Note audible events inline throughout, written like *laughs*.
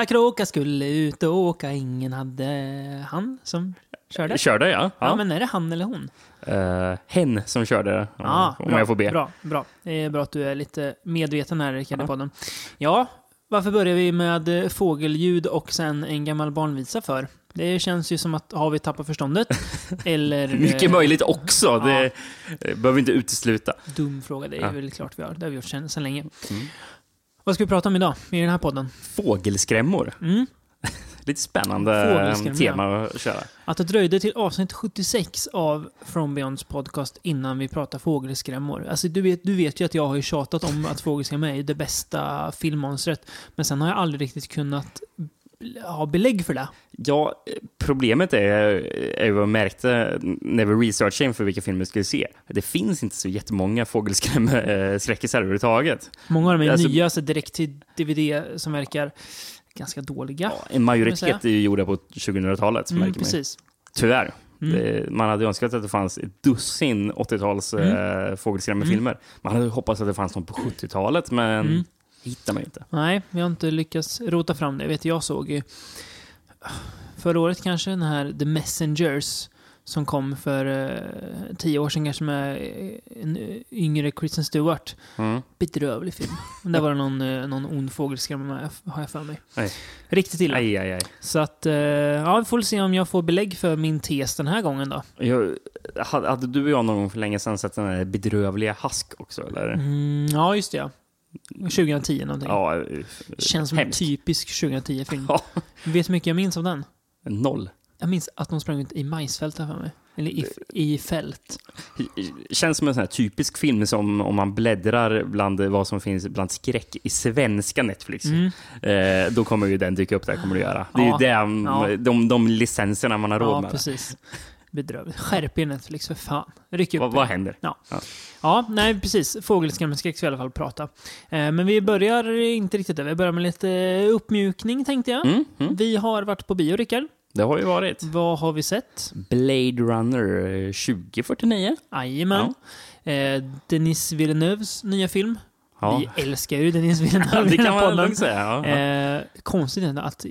Lilla kråka skulle ut och åka. Ingen hade han som körde. Körde ja. Ja, ja. men är det han eller hon? Eh, hen som körde, Ja, om bra, jag får be. Bra, bra. Det är bra att du är lite medveten här, Rickard, i podden. Ja, varför börjar vi med fågelljud och sen en gammal barnvisa för? Det känns ju som att har vi tappat förståndet? *laughs* Eller... Mycket eh, möjligt också. ja. Det eh, behöver vi inte utesluta. Dum fråga, det är Ja. väl klart vi har. Det har vi gjort sedan, sedan länge. Mm. Vad ska vi prata om idag i den här podden? Fågelskrämmor. Mm. *laughs* Lite spännande eh, tema att köra. Att det dröjde till avsnitt 76 av From Beyonds podcast innan vi pratar fågelskrämmor. Alltså du vet, du vet ju att jag har ju tjatat om att fågelskrämmor är det bästa filmmonstret. Men sen har jag aldrig riktigt kunnat ha belägg för det. Ja, eh, problemet är, är vad jag märkte när vi researchade inför vilka filmer vi skulle se. Det finns inte så jättemånga fågelskräckisar överhuvudtaget. Många av dem är Alltså- nya, så direkt till DVD som verkar ganska dåliga. Ja, en majoritet är ju gjorda på 2000-talet, Mm, precis. Tyvärr. Mm. Det, man hade önskat att det fanns ett dussin 80-tals Mm. eh, fågelskrämmerfilmer. Man hade hoppats att det fanns någon på 70-talet, men Mm. Hittar man inte. Nej, vi har inte lyckats rota fram det. Jag vet, jag såg ju förra året kanske den här The Messengers som kom för eh, tio år sedan kanske med eh, en eh, yngre Kristen Stewart. Mm. Bedrövlig film. Där var det någon, eh, någon ond fågelskrämma med, har jag för mig. Nej. Riktigt illa. Aj, aj, aj. Så att, eh, ja, vi får se om jag får belägg för min tes den här gången då. Jag, hade, hade du och jag någon gång för länge sedan sett den här bedrövliga Hask också? Eller? Mm, ja, just det ja. 2010 någonting. Ja, Känns som en hemskt. typisk 2010-film. Ja, *laughs* Vet du hur mycket jag minns av den? noll. Jag minns att de sprang ut i majsfält här för mig. Eller i, i fält. Känns som en sån här typisk film som om man bläddrar bland vad som finns bland skräck i svenska Netflix. Mm. Eh, då kommer ju den dyka upp där, kommer det göra. Det är Ja, ju det, ja. de, de licenserna man har råd Ja, med. precis. Bedrövligt. Skärp er Netflix för fan. Ryck upp er. vad händer? Ja, nej precis. Fågelskrämmelskräck ska vi i alla fall prata. Eh, men vi börjar inte riktigt där. Vi börjar med lite uppmjukning tänkte jag. Mm, mm. Vi har varit på bio, Rickard. Det har ju varit. Vad har vi sett? Blade Runner eh, 2049. Jajamän. Eh, Denis Villeneuves nya film. Ja, Vi älskar ju Denis Villeneuve *laughs* ja det kan man lugnt säga. Ja. Eh, konstigt ändå att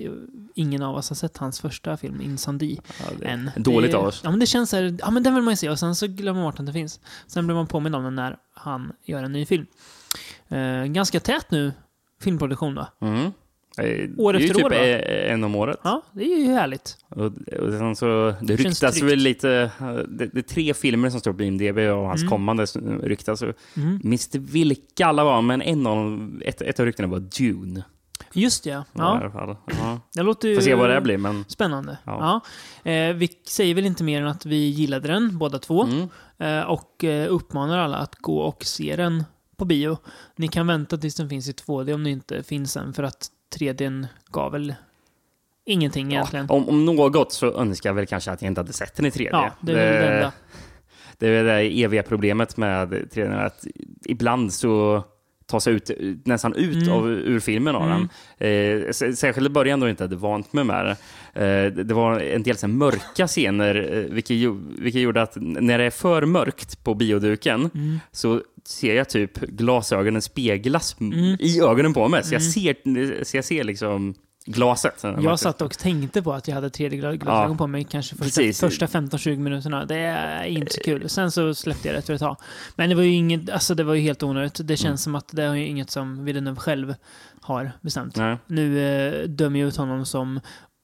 ingen av oss har sett hans första film, Incendie, Ja, än. Dåligt det, av oss. Ja, men det känns så här, ja men den vill man ju se och sen så glömmer man bort att den finns. Sen blir man påmind om den när han gör en ny film. Eh, ganska tät nu, filmproduktion va? Mm. Eh, År det är ju typ år, en om året. Ja, det är ju härligt. Och, och sen så, det Känns ryktas väl lite, det, det är tre filmer som står på IMDB och hans Mm. kommande ryktas. Mm. Minns vilka alla var, men en av, ett, ett av ryktena var Dune. Just det, ja. Ja. Ja. Det låter ju Får se vad det blir, men... spännande. Ja. Ja. Eh, vi säger väl inte mer än att vi gillade den, båda två. Mm. Eh, och eh, uppmanar alla att gå och se den på bio. Ni kan vänta tills den finns i 2D om den inte finns än, för att 3D gav väl ingenting egentligen. Ja, om, om något så önskar jag väl kanske att jag inte hade sett den i 3D. Ja, det är väl det enda. det är väl det eviga problemet med 3D, att ibland så tar sig ut, nästan ut Mm. av, ur filmen av Mm. den. Eh, särskilt i början då jag inte hade vant mig med det. Eh, det var en del så mörka scener, eh, vilket, vilket gjorde att när det är för mörkt på bioduken Mm. så ser jag typ glasögonen speglas Mm. i ögonen på mig. Så jag Mm. ser, så jag ser liksom glaset. Jag satt och tänkte på att jag hade 3D-glasögon Ja. på mig kanske första, Precis. första 15-20 minuterna. Det är inte så kul. Sen så släppte jag det efter ett tag. Men det var ju inget, alltså det var ju helt onödigt. Det känns Mm. som att det är inget som Villeneuve själv har bestämt. Nej. Nu eh, dömer jag ut honom som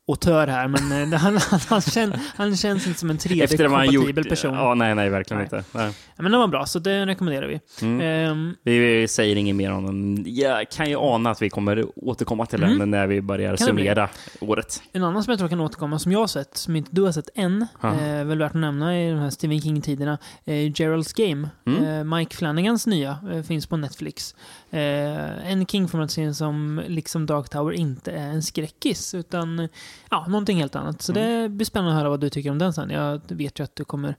autör här, men eh, *laughs* han, han, han, känns, han känns inte som en Efter vad han 3D-kompatibel gjort. person. Ja, nej, nej, verkligen Nej. inte. Nej. Men den var bra, så det rekommenderar vi. Mm. Ehm, Vi säger inget mer om den. Jag kan ju ana att vi kommer återkomma till Mm. den när vi börjar Kan summera året. en annan som jag tror kan återkomma, som jag har sett, som inte du har sett än, eh, väl värt att nämna i de här Stephen King-tiderna, eh, Gerald's Game. Mm. Eh, Mike Flanagans nya, eh, finns på Netflix. Eh, en King-filmatisering som, liksom Dark Tower, inte är en skräckis, utan ja, någonting helt annat. Så Mm. det blir spännande att höra vad du tycker om den sen. Jag vet ju att du kommer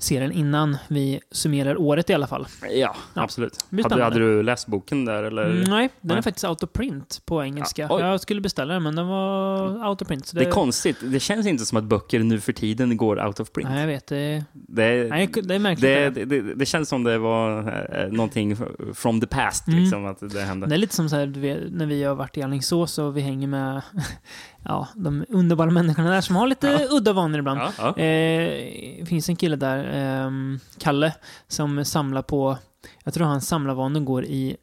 se den innan vi summerar året i alla fall. Ja, Ja. absolut. Hade, hade du läst boken där eller? Mm, nej, den är Nej. faktiskt out of print på engelska. Ja, jag skulle beställa den, men den var out of print. Så Det är konstigt. Det känns inte som att böcker nu för tiden går out of print. Nej, jag vet. Det, Det, nej, det är märkligt. det, Det, det, det, det känns som det var eh, någonting from the past, Mm. liksom, att det hände. det är lite som så här, när vi har varit i Alingsås och vi hänger med ja, de underbara människorna där som har lite Ja. udda vanor ibland. Ja, ja. Eh, finns en kille där, ehm, Kalle, som samlar på, jag tror hans samlarvanor går i,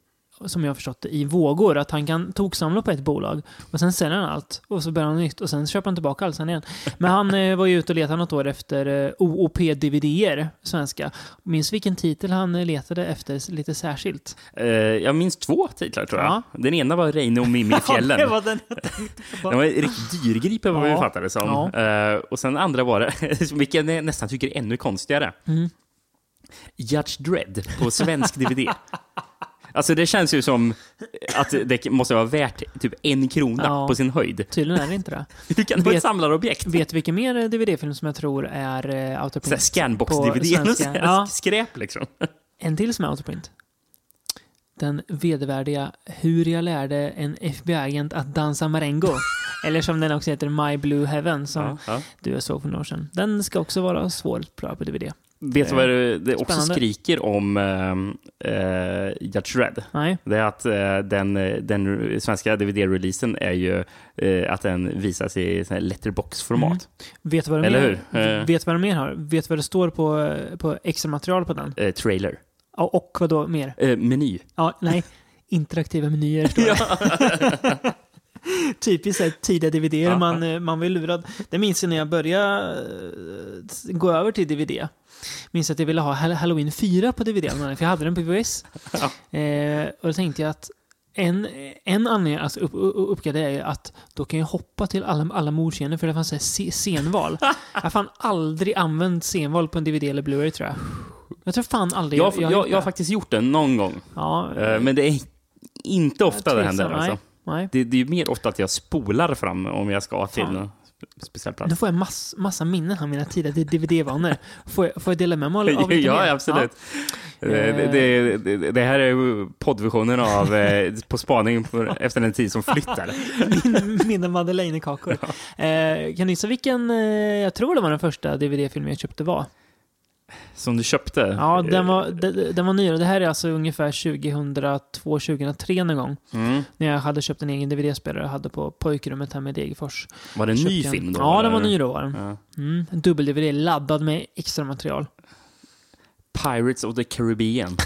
som jag har förstått det, i vågor. Att han kan toksamla på ett bolag och sen säljer han allt och så börjar han nytt och sen köper han tillbaka allt sen igen. Men han eh, var ju ute och letade något år efter eh, OOP-DVD-er, svenska. Minns vilken titel han eh, letade efter lite särskilt? Eh, jag minns två titlar tror jag. Ja. Den ena var Reine och Mimmi i *laughs* fjällen. det var den jag tänkte på. Den var riktigt dyrgripig vad vi Ja. fattade det som. Eh, och sen andra var det, *laughs* vilken jag nästan tycker är ännu konstigare. Mm. Judge Dredd på svensk DVD. *laughs* Alltså det känns ju som att det måste vara värt typ en krona Ja. på sin höjd. Tydligen är det inte det. *laughs* Hur kan Vet- ett samlarobjekt? Vet du vilken mer DVD-film som jag tror är uh, out of Såhär print? Scanbox-DVD. *laughs* Ja. skräp liksom. En till som är out of print. Den vedervärdiga Hur jag lärde en FBI-agent att dansa marengo. *laughs* Eller som den också heter My Blue Heaven som Ja, ja. du såg för några år sedan. Den ska också vara svår att på DVD. Vet du vad det, det också Spännande. skriker om uh, Judge Dredd? Nej, Det är att eh, den, den svenska DVD-releasen är ju eh, att den visas i letterbox-format. Mm. vet du vad det Eller mer, hur? Vet du vad det mer har? Vet du vad det står på, på extra material på den? Eh, trailer. Ja, och vad då mer? Eh, meny. Ja, nej. Interaktiva menyer står det. *laughs* *laughs* Typiskt tidiga Ja. man, man var ju lurad. Det minns jag när jag började gå över till DVD. Minns att jag ville ha Hall- Halloween 4 på DVD, för jag hade den på VHS. *laughs* Eh, och då tänkte jag att en, en anledning alltså upp, upp, uppgradera är att då kan jag hoppa till alla, alla mordscener för det fanns här scenval. *laughs* jag har fan aldrig använt scenval på en DVD eller Blu-ray tror jag. Jag tror fan aldrig Jag, jag, jag, gjort har faktiskt gjort det någon gång. Ja, Eh, men det är inte ofta det händer. nej. Alltså. nej. Det, det är mer ofta att jag spolar fram om jag ska till speciell plats. får jag mass, massa minnen av mina tidigare DVD-vanor. Får jag, får jag dela med mig av *laughs* lite ja, mer? absolut. Eh, Det, det, det, det här är ju poddversionen av eh, På spaning på, efter en tid som flyttar. Ja. Min, mina Madeleine-kakor. *laughs* Eh, kan du gissa vilken, eh, jag tror det var den första DVD-filmen jag köpte var? Som du köpte. Ja, den var, de- den var nyare. Det här är alltså ungefär 2002-2003 någon gång. Mm. När jag hade köpt en egen DVD-spelare jag hade på pojkrummet här med Degerfors. Var det en ny film då? Ja, den var ny då var den. Ja. Mm, en dubbel-DVD laddad med extra material. Pirates of the Caribbean.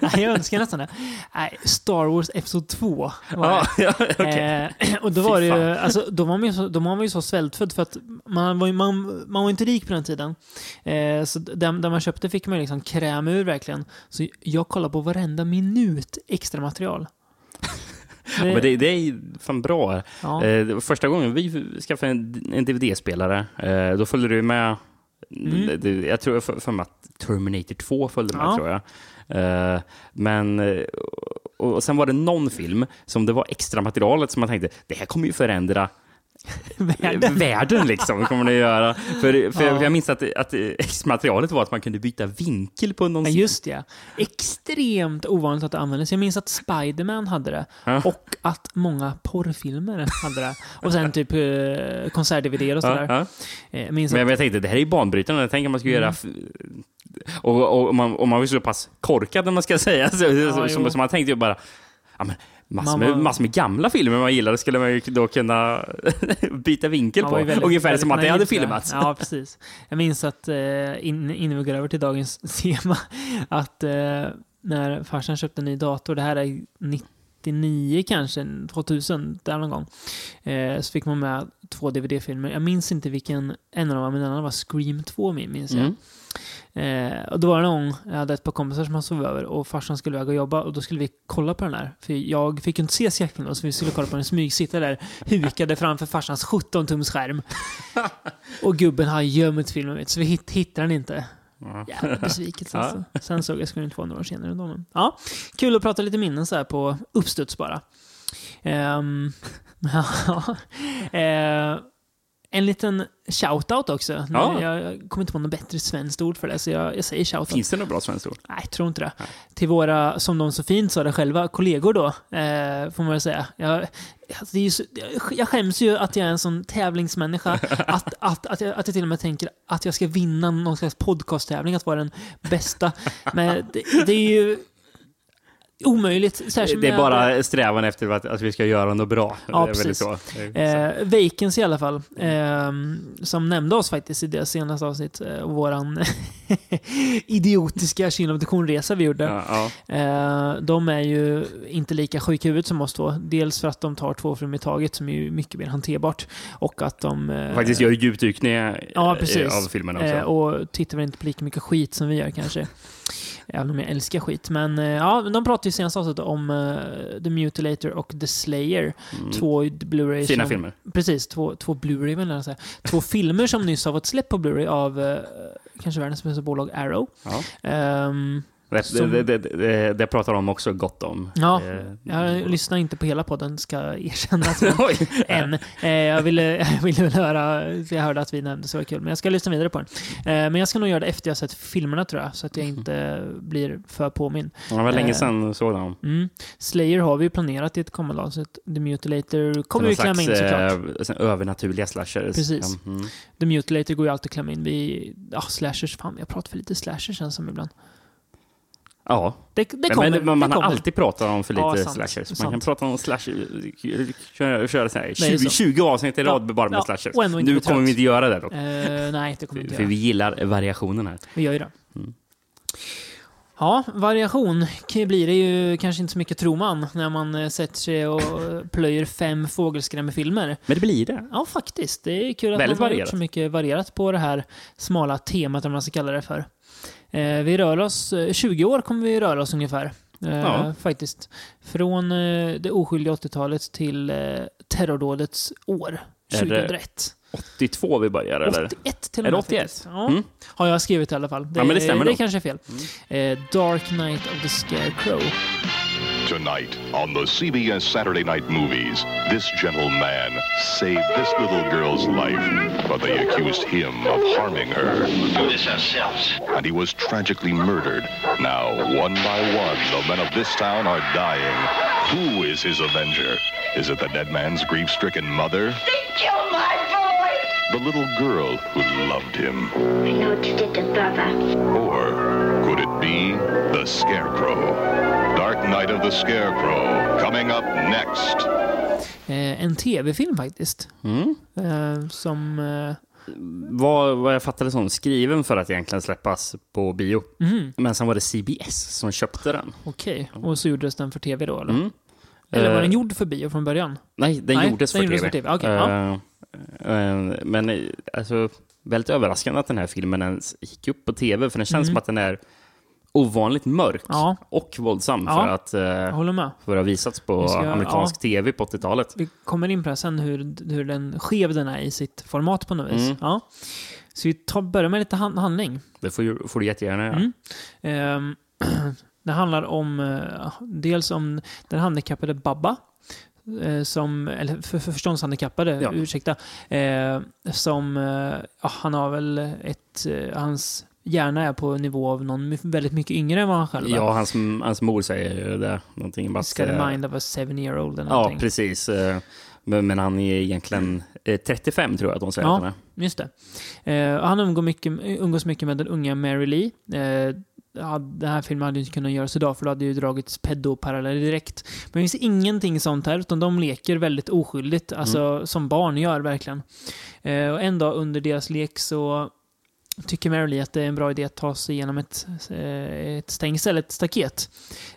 Nej, *laughs* jag önskar nästan det. Nej, Star Wars Episod 2 var ja. *laughs* Eh, och då var det ju, alltså, då var man ju så, då var man ju så svältfödd för att man var, ju, man, man var inte rik på den tiden. Eh, så den man köpte fick man liksom kräma ur verkligen. Så jag kollade på varenda minut extra material. Det- *laughs* Men det, det är fan bra. ja. Eh, första gången vi skaffade en, en DVD-spelare, eh, då följde du med Mm. jag tror för, för att Terminator 2 följde med, Ja. tror jag. Eh, men, eh, och, och sen var det någon film som det var extra materialet som man tänkte, det här kommer ju förändra Världen. *laughs* världen liksom, kommer det göra. För, för, Ja. för jag minns att, att extra materialet var att man kunde byta vinkel på någon Ja, just det. Extremt ovanligt att det användes. Jag minns att Spiderman hade det. Ja. Och att många porrfilmer hade det. Och sen typ eh, konsert-DVD och sådär. Ja, ja. Eh, Jag minns Men att, jag tänkte, det här är ju banbrytande. Jag tänker att man skulle Mm. göra... Och, och, och, man, och man var så pass korkad när man ska säga. Så, jo. så, så man tänkte ju bara... Ja, men, massor, med, massor med gamla filmer man gillade skulle man ju då kunna *laughs* byta vinkel på. väldigt- Ungefär väldigt som att det hade filmats. Ja, precis. Jag minns att eh, in, innan vi går över till dagens *laughs* tema, att eh, när farsan köpte en ny dator, det här är 99 kanske, 2000, där någon gång, eh, så fick man med två DVD-filmer. Jag minns inte vilken en av dem var, men den andra var Scream 2, min- minns jag. Mm. Eh, och då var det någon, jag hade ett par kompisar som han sov över och farsan skulle iväg och jobba och då skulle vi kolla på den här. För jag fick ju inte se skräckfilmen så vi skulle kolla på den smyg, sitta där hukade framför farsans 17-tums skärm. *laughs* och gubben har gömt filmen så vi hitt, hittade den inte. Jävla besvikelse alltså. Sen såg jag Scream 2 några år senare. Då, men, ja, kul att prata lite minnen så här på uppstuds bara. *laughs* Ja, eh, En liten shout-out också. Ja. Jag, kommer inte på något bättre svenskt ord för det, så jag, jag säger shout-out. Finns det något bra svenskt ord? Nej, jag tror inte det. Till våra, som de så fint sa det själva, kollegor då, eh, får man väl säga. Jag, alltså, så, jag skäms ju att jag är en sån tävlingsmänniska, *laughs* att, att, att, jag, att jag till och med tänker att jag ska vinna någon slags podcasttävling, att vara den bästa. Men det, det är ju omöjligt. Särskilt Det är bara strävan efter att, att vi ska göra något bra. Ja, precis. så. Eh, Vacancy i alla fall, eh, som nämnde oss faktiskt i det senaste avsnitt, eh, våran *laughs* idiotiska Kina-resa vi gjorde. Ja, ja. Eh, de är ju inte lika sjuka i huvudet som oss två. Dels för att de tar två film i taget som är mycket mer hanterbart. Och att de... eh, Faktiskt gör djupdykningar Ja, eh, precis. av filmen också. eh, och tittar väl inte på lika mycket skit som vi gör kanske. Även om jag älskar skit. Men eh, ja, de pratade ju senast avsnittet om eh, The Mutilator och The Slayer. Mm. Två Blu-ray Fina som- filmer. Precis, två, två Blu-ray vill jag säga. Två *laughs* filmer som nyss har fått släpp på Blu-ray av eh, kanske världens bästa bolag Arrow. Ja. Ehm, Det, Som- det, det, det, pratar de också gott om. Ja, Eh, jag lyssnar inte på hela podden, ska jag erkänna. *laughs* Men, Oj. än. Eh, jag, ville, jag ville väl höra, jag hörde att vi nämnde så det var kul. Men jag ska lyssna vidare på den. Eh, men jag ska nog göra det efter jag sett filmerna tror jag, så att jag inte blir för påminn. Det var länge sedan såg dem. Mm. Slayer har vi ju planerat i ett kommande avsnitt. The Mutilator kommer vi klämma in såklart. övernaturliga slashers. Precis. Mm. The Mutilator går ju alltid att klämma in. Vi, ja, slashers, fan jag pratar för lite slashers känns som ibland. Ja. Det, det kommer. men, men man har alltid pratat om för lite Ja, sant. slashers. Man Sant. kan prata om slasher, köra, köra så här, Det är 20, så. 20 avsnitt i rad bara med ja, slashers. Nu kommer vi inte göra det dock. Eh, nej, det kommer vi inte För göra. vi gillar variationen här. Vi gör ju det. Mm. Ja, variation blir det ju kanske inte så mycket tror man när man eh, sätter sig och plöjer fem fågelskrämmefilmer. Men det blir det. Ja, faktiskt. Det är kul att Väldigt man har gjort varierat. så mycket varierat på det här smala temat, om man ska kalla det för. Eh, vi rör oss, eh, 20 år kommer vi röra oss ungefär. Eh, Ja. Faktiskt. Från eh, det oskyldiga 80-talet till eh, terrordådets år, Är det 2001. 82 vi börjar, eller? 81 till och Är med. det 81? faktiskt. Ja, Mm. har jag skrivit i alla fall. Ja, men det stämmer Det nog. kanske är fel. Eh, Dark Knight of the Scarecrow. Tonight on the CBS Saturday Night Movies, this gentle man saved this little girl's life, but they accused him of harming her. do this ourselves. And he was tragically murdered. Now, one by one, the men of this town are dying. Who is his avenger? Is it the dead man's grief stricken mother? They killed my boy! The little girl who loved him? I know what you did to Baba. Or could it be the Scarecrow? Night of the Scarecrow, coming up next. Eh, en tv-film faktiskt. Mm. Eh, som... Eh, Vad, vad jag fattade som skriven för att egentligen släppas på bio. mhm, Men sen var det CBS som köpte den. Okej. Och så gjordes den för tv då, eller? Mm. Eller var Eh, den gjord för bio från början? Nej, den Nej, gjordes den för gjordes tv. för TV, okej, ja. Eh, eh, men eh, alltså, väldigt överraskande att den här filmen ens gick upp på tv, för den känns Mm. som att den är ovanligt mörk Ja. och våldsam Ja. för att eh, håller med. för att ha visats på ska- amerikansk tv på 80-talet. Vi kommer in på det sen, hur, hur den skev den är i sitt format på något vis. Mm. Ja. Så vi tar, börjar med lite han, handling. Det får, får du jättegärna göra. Mm. Ehm, *clears throat* det handlar om, eh, dels om den handikappade Babba, eh, som, eller för, för förståndshandikappade, Ja. ursäkta, eh, som, eh, ja, han har väl ett, eh, hans hjärna är på nivå av någon väldigt mycket yngre än vad han själv är. Ja, hans, hans mor säger ju det. Någonting bara He's got att, a eh, mind of a seven year old eller Ja, precis. Eh, Men, han är egentligen eh, 35 tror jag att de säger Ja. att han är. Just det. Eh, han umgår mycket, umgås mycket med den unga Mary Lee. Eh, den här filmen hade ju inte kunnat göras idag för då hade ju dragits pedoparalleller direkt. Men det finns ingenting sånt här, utan de leker väldigt oskyldigt, alltså som barn gör verkligen. Eh, och en dag under deras lek så tycker Mary Lee att det är en bra idé att ta sig igenom ett, eh, ett stängsel, ett staket.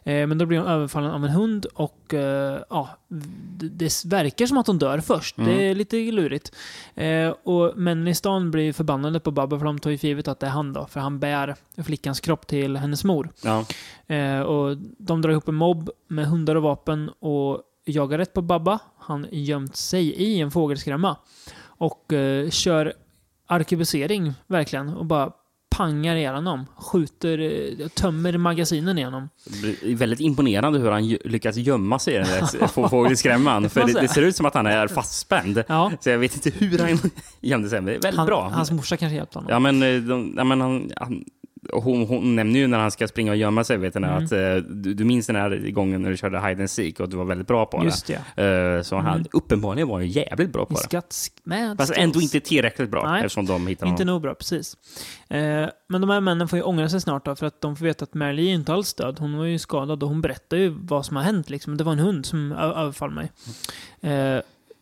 Eh, Men då blir hon överfallen av en hund och eh, ja, det, verkar som att hon dör först. Det är lite lurigt. Och männen i stan blir förbannade på Babba för de tar ju för givet att det är han då, för han bär flickans kropp till hennes mor. Ja. Och de drar ihop en mobb med hundar och vapen och jagar rätt på Babba. Han gömt sig i en fågelskrämma. Och kör arkebusering, verkligen. Och bara pangar honom. Skjuter, eh, tömmer magasinen i honom. Det är väldigt imponerande hur han lyckas gömma sig i den där *laughs* få- fågelskrämman. För det, det ser ut som att han är fastspänd. Ja. Så jag vet inte hur han *laughs* gömde sig. Men det är väldigt Han, bra. Hans morsa kanske hjälpte honom. Ja, men, eh, de, ja, men han, han, hon, hon nämner ju när han ska springa och gömma sig, vet du, Mm. att eh, du, du minns den här gången när du körde hide and seek och du var väldigt bra på Just det. det. Mm. Eh, så han uppenbarligen var ju jävligt bra på det. Skatt med Fast skills. ändå inte tillräckligt bra Nej. eftersom de hittar Inte nog bra, precis. Eh, men de här männen får ju ångra sig snart då, för att de får veta att Mary är inte alls död. Hon var ju skadad och hon berättar ju vad som har hänt. Liksom. Det var en hund som överfall mig.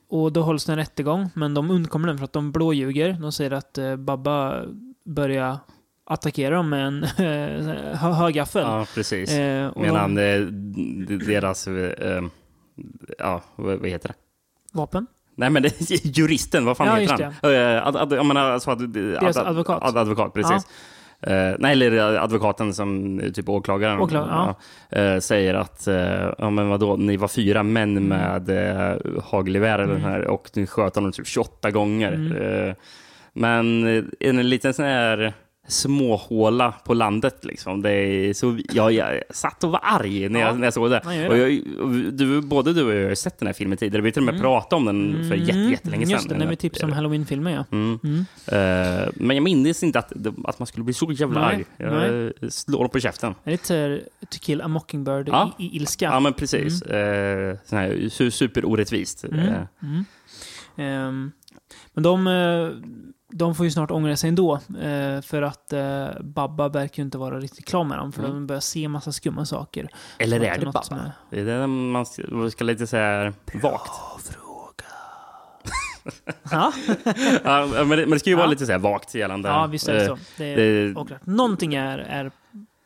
Och då hålls det en rättegång, men de undkommer den för att de blåljuger. De säger att Babba börjar attackera dem med en *laughs* eh, hö- högaffel. Ja, precis. Eh, Medan de, eh, deras... Eh, ja, vad, heter det? vapen? Nej, men det, *laughs* juristen, vad fan Ja, heter han? Eh, ad, ad, jag menar, alltså, ad, Deras ad, advokat. Ad, advokat, precis. Eh, nej, eller advokaten som eh, typ åklagaren Åklagaren, ja, eh, säger att, uh, ja men vadå, ni var fyra män Mm. med uh, hagelgevär här, och ni sköt honom typ 28 gånger. Mm. Eh, men eh, en liten sån här småhåla på landet liksom. Det är så, ja, jag satt och var arg när, Ja. jag, när jag såg det. Ja, och jag, du, både du och jag har sett den här filmen tidigare. Vi har till och med pratat om den för jätte, jättelänge sedan. Mm. Just det, när vi tipsade om Halloween-filmer ja. Mm. Mm. Eh, men jag minns inte att, att man skulle bli så jävla Nej, arg. Jag slår dem på käften. Det är lite To kill a mockingbird Ja. i, i ilska. Ja, men precis. Mm. sån här su- superorättvist. Mm. Mm. Ehm, men de, de får ju snart ångra sig ändå. eh, för att eh, Babba verkar ju inte vara riktigt klar med dem. För Mm. de börjar se massa skumma saker. eller är det Babba? är- Det är det man ska, lite säga vagt. *laughs* Ja, men, det, men det ska ju vara Ja. lite så här vagt gällande. ja, visst är det eh, så. Det är det-. Någonting är, är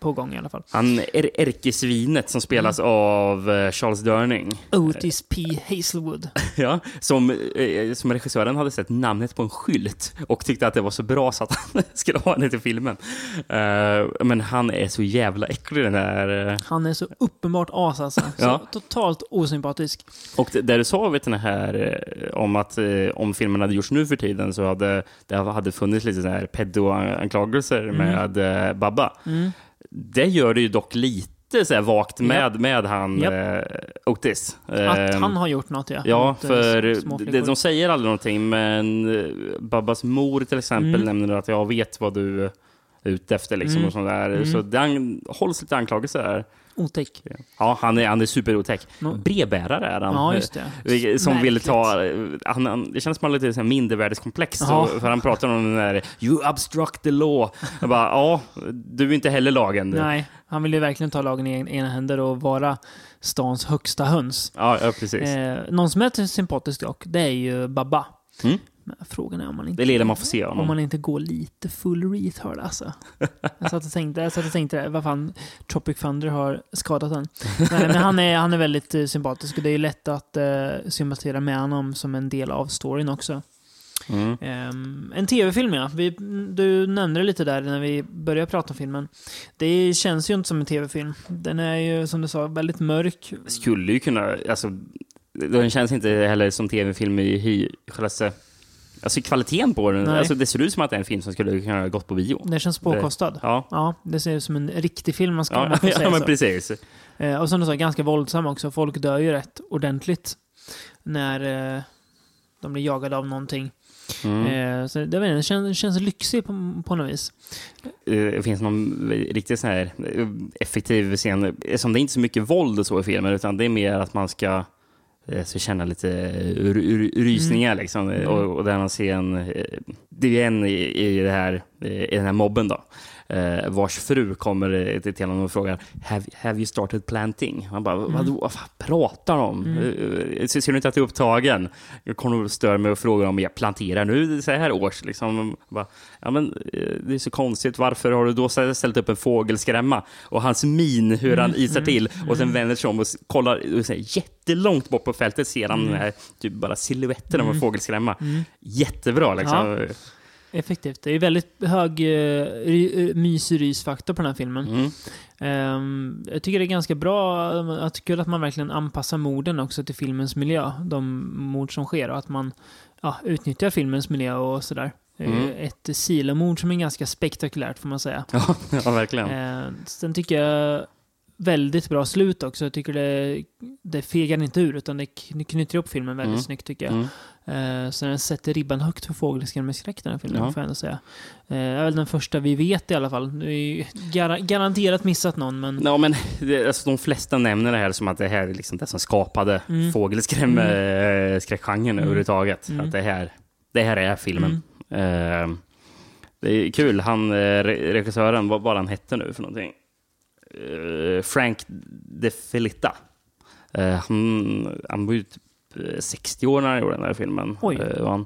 på gång i alla fall. Han är ärkesvinet som spelas Mm. av eh, Charles Durning. Otis P. Hazelwood. *laughs* Ja, som, eh, som regissören hade sett namnet på en skylt och tyckte att det var så bra så att *laughs* han skulle ha den till filmen. Eh, men han är så jävla äcklig den här. Han är så uppenbart as alltså. Så Ja. totalt osympatisk. Och det, där du sa vet den här om att om filmen hade gjorts nu för tiden så hade det hade funnits lite så här pedo-anklagelser med eh, Babba. Mm. Det gör det ju dock lite så här vagt med, med han Japp. eh, Otis. Att Ehm, han har gjort något ja. Ja, mot, eh, för små de, säger aldrig någonting, men eh, Babbas mor till exempel Mm. nämner att jag vet vad du ute efter. Liksom, Mm. och sånt där. Mm. Så det an- hålls lite anklagelser där. Otäck. Ja, han är, han är superotäck. No. Brevbärare är han. Ja, just det. Som vill ta... Han, han, det känns som han har lite mindervärdeskomplex. Ja. Så, för han pratar om den där “You obstruct the law”. Jag bara, ja, du är inte heller lagen. Nej, han vill ju verkligen ta lagen i en- ena händer och vara stans högsta höns. Ja, ja, precis. Eh, någon som är sympatisk dock, det är ju Babba. Mm. Men frågan är om man inte, Det lilla man får se om honom. man inte går lite full retard alltså. Jag satt och tänkte, jag satt och tänkte vad fan, Tropic Thunder har skadat den. Nej, men han är, han är väldigt eh, sympatisk och det är ju lätt att eh, sympatisera med honom som en del av storyn också. Mm. Ehm, en tv-film ja. Vi, du nämnde det lite där när vi började prata om filmen. Det känns ju inte som en tv-film. Den är ju som du sa väldigt mörk. skulle ju kunna, alltså, den känns inte heller som tv-film i själva se- Alltså kvaliteten på den, Nej. alltså, det ser ut som att det är en film som skulle kunna gått på bio. Den känns påkostad. Ja, Ja, det ser ut som en riktig film, man ska ja, man *laughs* ja säga men så. precis. Eh, och som du sa, ganska våldsam också. Folk dör ju rätt ordentligt när eh, de blir jagade av någonting. Mm. Eh, så det, vet jag, det känns, känns lyxig på, på något vis. Eh, Det finns någon riktigt sån här eh, effektiv scen, som det är inte så mycket våld och så i filmen, utan det är mer att man ska så känna lite r- rysningar liksom. Mm. Och, och där man ser en, eh, det är en i, i, det här, eh, i den här mobben då, eh, vars fru kommer eh, till honom och frågar have, have you started planting? Han bara, Mm. vadå, vad fan pratar de om? Eh, Ser ser du inte att du är upptagen? Jag kommer och stör mig och frågar om jag planterar nu så här års. Liksom. Jag Bara, ja, men, eh, det är så konstigt, varför har du då ställt upp en fågelskrämma? Och hans min, hur han isar till och sen vänder sig om och kollar och säger, jättelångt bort på fältet ser han den här typ bara siluetten av en fågelskrämma. Jättebra liksom. Ja. Effektivt. Det är väldigt hög uh, mys-rysfaktor på den här filmen. Mm. Ehm, jag tycker det är ganska bra, jag tycker att man verkligen anpassar morden också till filmens miljö. De mord som sker och att man ja, utnyttjar filmens miljö och sådär. Eh, Mm. Ett silomord som är ganska spektakulärt får man säga. *laughs* Ja, ja verkligen. Eh, sen tycker jag väldigt bra slut också. Jag tycker det, det fegar inte ur utan det kn- knyter upp filmen väldigt Mm. snyggt tycker jag. Mm. Eh, så den sätter ribban högt för fågelskrämmerskräck den här filmen, Ja. får jag ändå säga. Eh, det är väl den första vi vet i alla fall. Ju gar- garanterat missat någon, men... Ja, men det, alltså, de flesta nämner det här som att det här är liksom det som skapade Mm. fågelskräckgenren Mm. överhuvudtaget. Mm. Att det här, det här är filmen. Mm. Eh, det är kul, han, eh, re- regissören, vad var han hette nu för någonting? Eh, Frank De Felitta. Eh, han, han var ju typ eh, 60 år när han gjorde den här filmen. Oj. Eh, han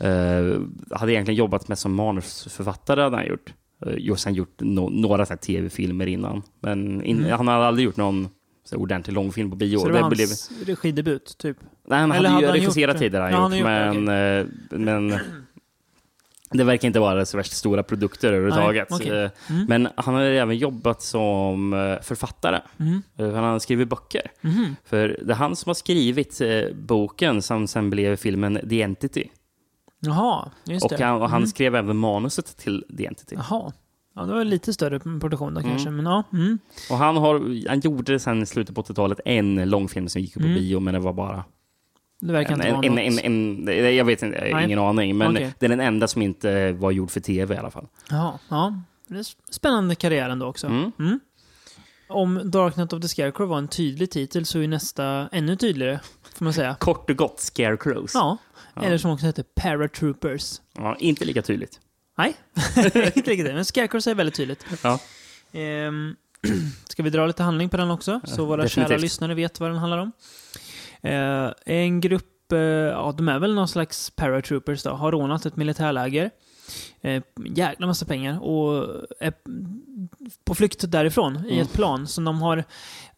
eh, hade egentligen jobbat med som manusförfattare, hade han gjort. Uh, och sen gjort no några tv-filmer innan. Men in, Mm. han hade aldrig gjort någon så ordentlig långfilm på bio. Så det var blev, hans regidebut, typ? nej, han eller hade ju hade han regisserat tidigare, han han gjort, men, eh, men *clears throat* det verkar inte vara så värst stora produkter överhuvudtaget. okej. Eh, Mm. Men han har även jobbat som eh, författare. Mm. Eh, Han har skrivit böcker. Mhm. För det är han som har skrivit boken som sen blev filmen The Entity. Jaha, just Och det. han, och han Mm. skrev även manuset till The Entity. Jaha. Ja, det var lite större produktion då Mm. kanske, men ja. Mm. Och han, har, han gjorde sen i slutet på 80-talet en långfilm som gick på Mm. bio, men det var bara... Det verkar En, inte en, vara en, något. en, en, jag vet inte, Nej. ingen aning. Men Okej. det är den enda som inte var gjord för tv i alla fall. Jaha, ja. Det är spännande karriär ändå också. Mm. Mm. Om Dark Knight of the Scarecrow var en tydlig titel så är nästa ännu tydligare, får man säga. Kort och gott, Scarecrows. Ja, Ja. eller som också heter Paratroopers. Ja, inte lika tydligt. Nej, *laughs* inte riktigt det. Men Scarecrows är väldigt tydligt. Ja. Ehm, *clears throat* ska vi dra lite handling på den också? Så våra kära definitivt. lyssnare vet vad den handlar om. Eh, en grupp, eh, ja de är väl någon slags paratroopers då, har rånat ett militärläger. Eh, jäkla massa pengar och är på flykt därifrån i Mm. ett plan som de har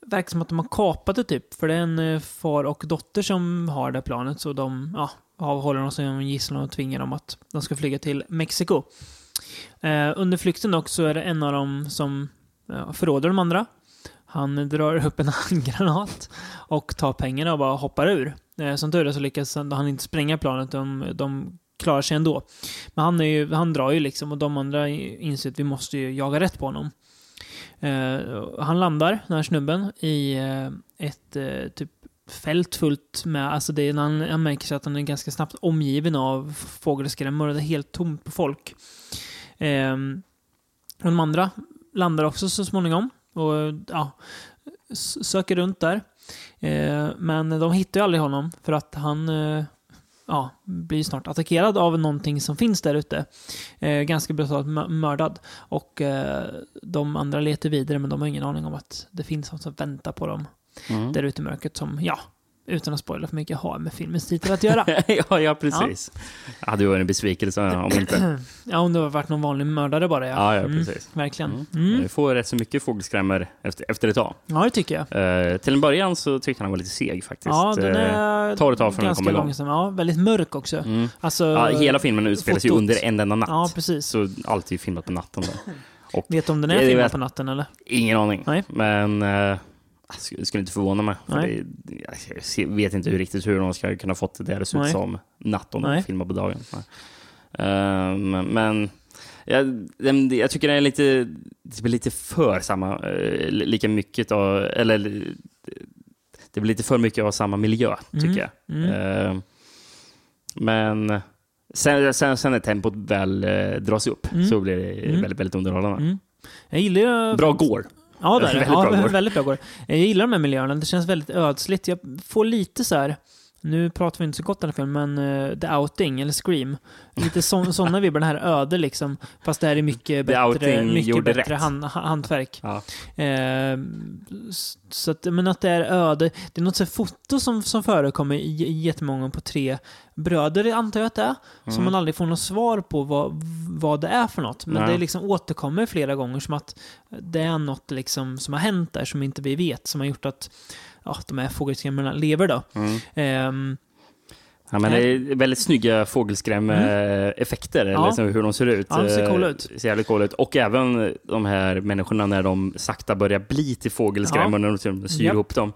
verkar som att de har kapat det typ. För det är en eh, far och dotter som har det planet så de ja, avhåller dem som gisslan och tvingar dem att de ska flyga till Mexiko. Eh, under flykten dock så är det en av dem som ja, förråder de andra. Han drar upp en *laughs* handgranat och tar pengarna och bara hoppar ur. Eh, som tur är så lyckas han inte spränga planet, de, de klarar sig ändå. Men han, är ju, han drar ju liksom och de andra inser att vi måste ju jaga rätt på honom. Uh, han landar, den här snubben, i uh, ett uh, typ fält fullt med, alltså det är, han, han märker sig att han är ganska snabbt omgiven av fågelskrämmor och det är helt tomt på folk. Ehm, och de andra landar också så småningom och ja, söker runt där. Eh, men de hittar ju aldrig honom för att han eh, ja, blir snart attackerad av någonting som finns där ute. Eh, ganska brutalt mö- mördad. Och eh, de andra letar vidare men de har ingen aning om att det finns något som väntar på dem Mm. där ute i mörkret som, ja, utan att spoila för mycket, har med filmens titel att göra. *laughs* ja, ja, precis. Ja. hade ju varit en besvikelse om inte. *clears throat* ja, om det har varit någon vanlig mördare bara, ja. Ja, ja, Mm, precis. verkligen. Mm. Mm. Vi får rätt så mycket fågelskrämmor efter, efter ett tag. Ja, det tycker jag. Eh, till en början så tyckte han var lite seg faktiskt. Ja, den Eh, är tar ett tag för ganska långsam. Ja, väldigt mörk också. mm. Alltså, ja, hela filmen utspelar sig fotot. under en enda natt. Ja, precis. Så allt är ju filmat på natten. Då. *laughs* Vet du om den Det är filmad på natten eller? Ingen aning. Nej. Men eh, jag skulle, inte förvåna mig. För det, jag ser- vet inte hur, riktigt hur de ska kunna fått det där att se ut som natt om de filmar på dagen. Ehm, men jag, jag tycker det är lite, det blir lite för samma, eh, lika mycket av, eller det blir lite för mycket av samma miljö, tycker Mm, jag. mm. Ehm, men sen, sen, sen när tempot väl eh, dras upp Mm. så blir det Mm. väldigt, väldigt underhållande. Mm. Jag gillar ju... Bra går. Ja, där. *laughs* Väldigt ja, bra väldigt bra går. Jag gillar de här miljöerna. Det känns väldigt ödsligt. Jag får lite så här... Nu pratar vi inte så gott om den filmen, men uh, The Outing, eller Scream. Lite sådana *laughs* vibbar, den här öde liksom. Fast det här är mycket bättre, mycket bättre hand, ha- hantverk. Ja. S- så att, men att det är öde. Det är något så foto som, som förekommer i, i jättemånga på tre bröder, antar jag att det är. Som Mm. man aldrig får något svar på vad, vad det är för något. Men Nej. det liksom återkommer flera gånger som att det är något liksom som har hänt där som inte vi vet. Som har gjort att ja, de här fågelskrämmorna lever då. Mm. Ehm, Ja, men det är väldigt snygga fågelskräm-effekter, Ja. liksom hur de ser ut. Ja, de ser Eh, coola ut. Ser jävligt coola ut. Och även de här människorna när de sakta börjar bli till fågelskräm Ja. och när de liksom syr Japp. ihop dem.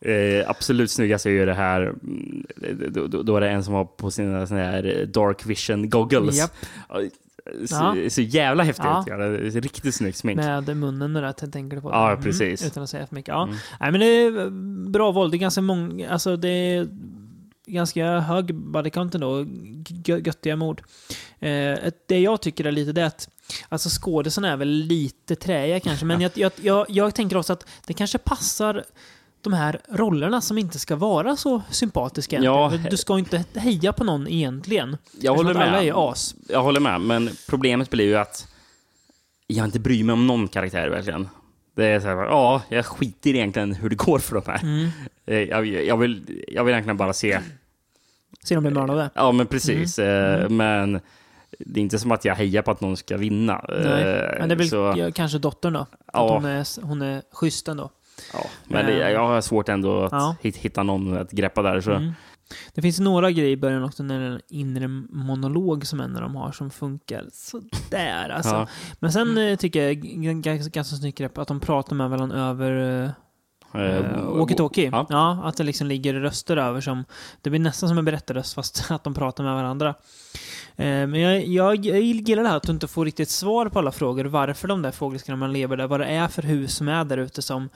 Eh, absolut snyggast är ju det här, mm, då, då, då är det en som har på sina såna här dark vision goggles. Ja, Så, så jävla häftigt. Ja. Ja. Det riktigt snyggt smink. Med munnen och det, tänker du på? Ja, precis. Mm, utan att säga för mycket. Ja. Mm. Nej, men det är bra våld. Det är ganska många, alltså det är ganska hög body count ändå. Gö- Göttiga mord. Eh, det jag tycker är lite det att Alltså skådisarna är väl lite träiga kanske, men jag, jag, jag, jag tänker också att det kanske passar de här rollerna som inte ska vara så sympatiska. Ja. Du ska inte heja på någon egentligen. Jag håller med. Alla är as. Jag håller med, men problemet blir ju att jag inte bryr mig om någon karaktär verkligen. Det är så här, ja, jag skiter egentligen hur det går för de här. Mm. Eh, Jag, jag, vill, jag vill egentligen bara se, Se dem bli mördade. ja men precis, Mm. eh, men det är inte som att jag hejar på att någon ska vinna. Nej. Eh, Men det är väl så, kanske dottern då. Att Ja. hon, är, hon är schysst ändå. ja, men det, Eh. jag har svårt ändå att Ja. hit- hitta någon att greppa där. Så. Mm. Det finns några grejer i början också när det är en inre monolog som en av dem har som funkar sådär alltså. Ja. Men sen eh, tycker jag ganska, ganska snyggt grepp att de pratar med varandra över eh, Eh, walkie-talkie. ja. Ja. att det liksom ligger röster över som... Det blir nästan som en berättarröst fast *laughs* att de pratar med varandra. Eh, men jag, jag, jag gillar det här att du inte får riktigt svar på alla frågor. Varför de där fågelskrämmarna lever där. Vad det är för hus som är där ute som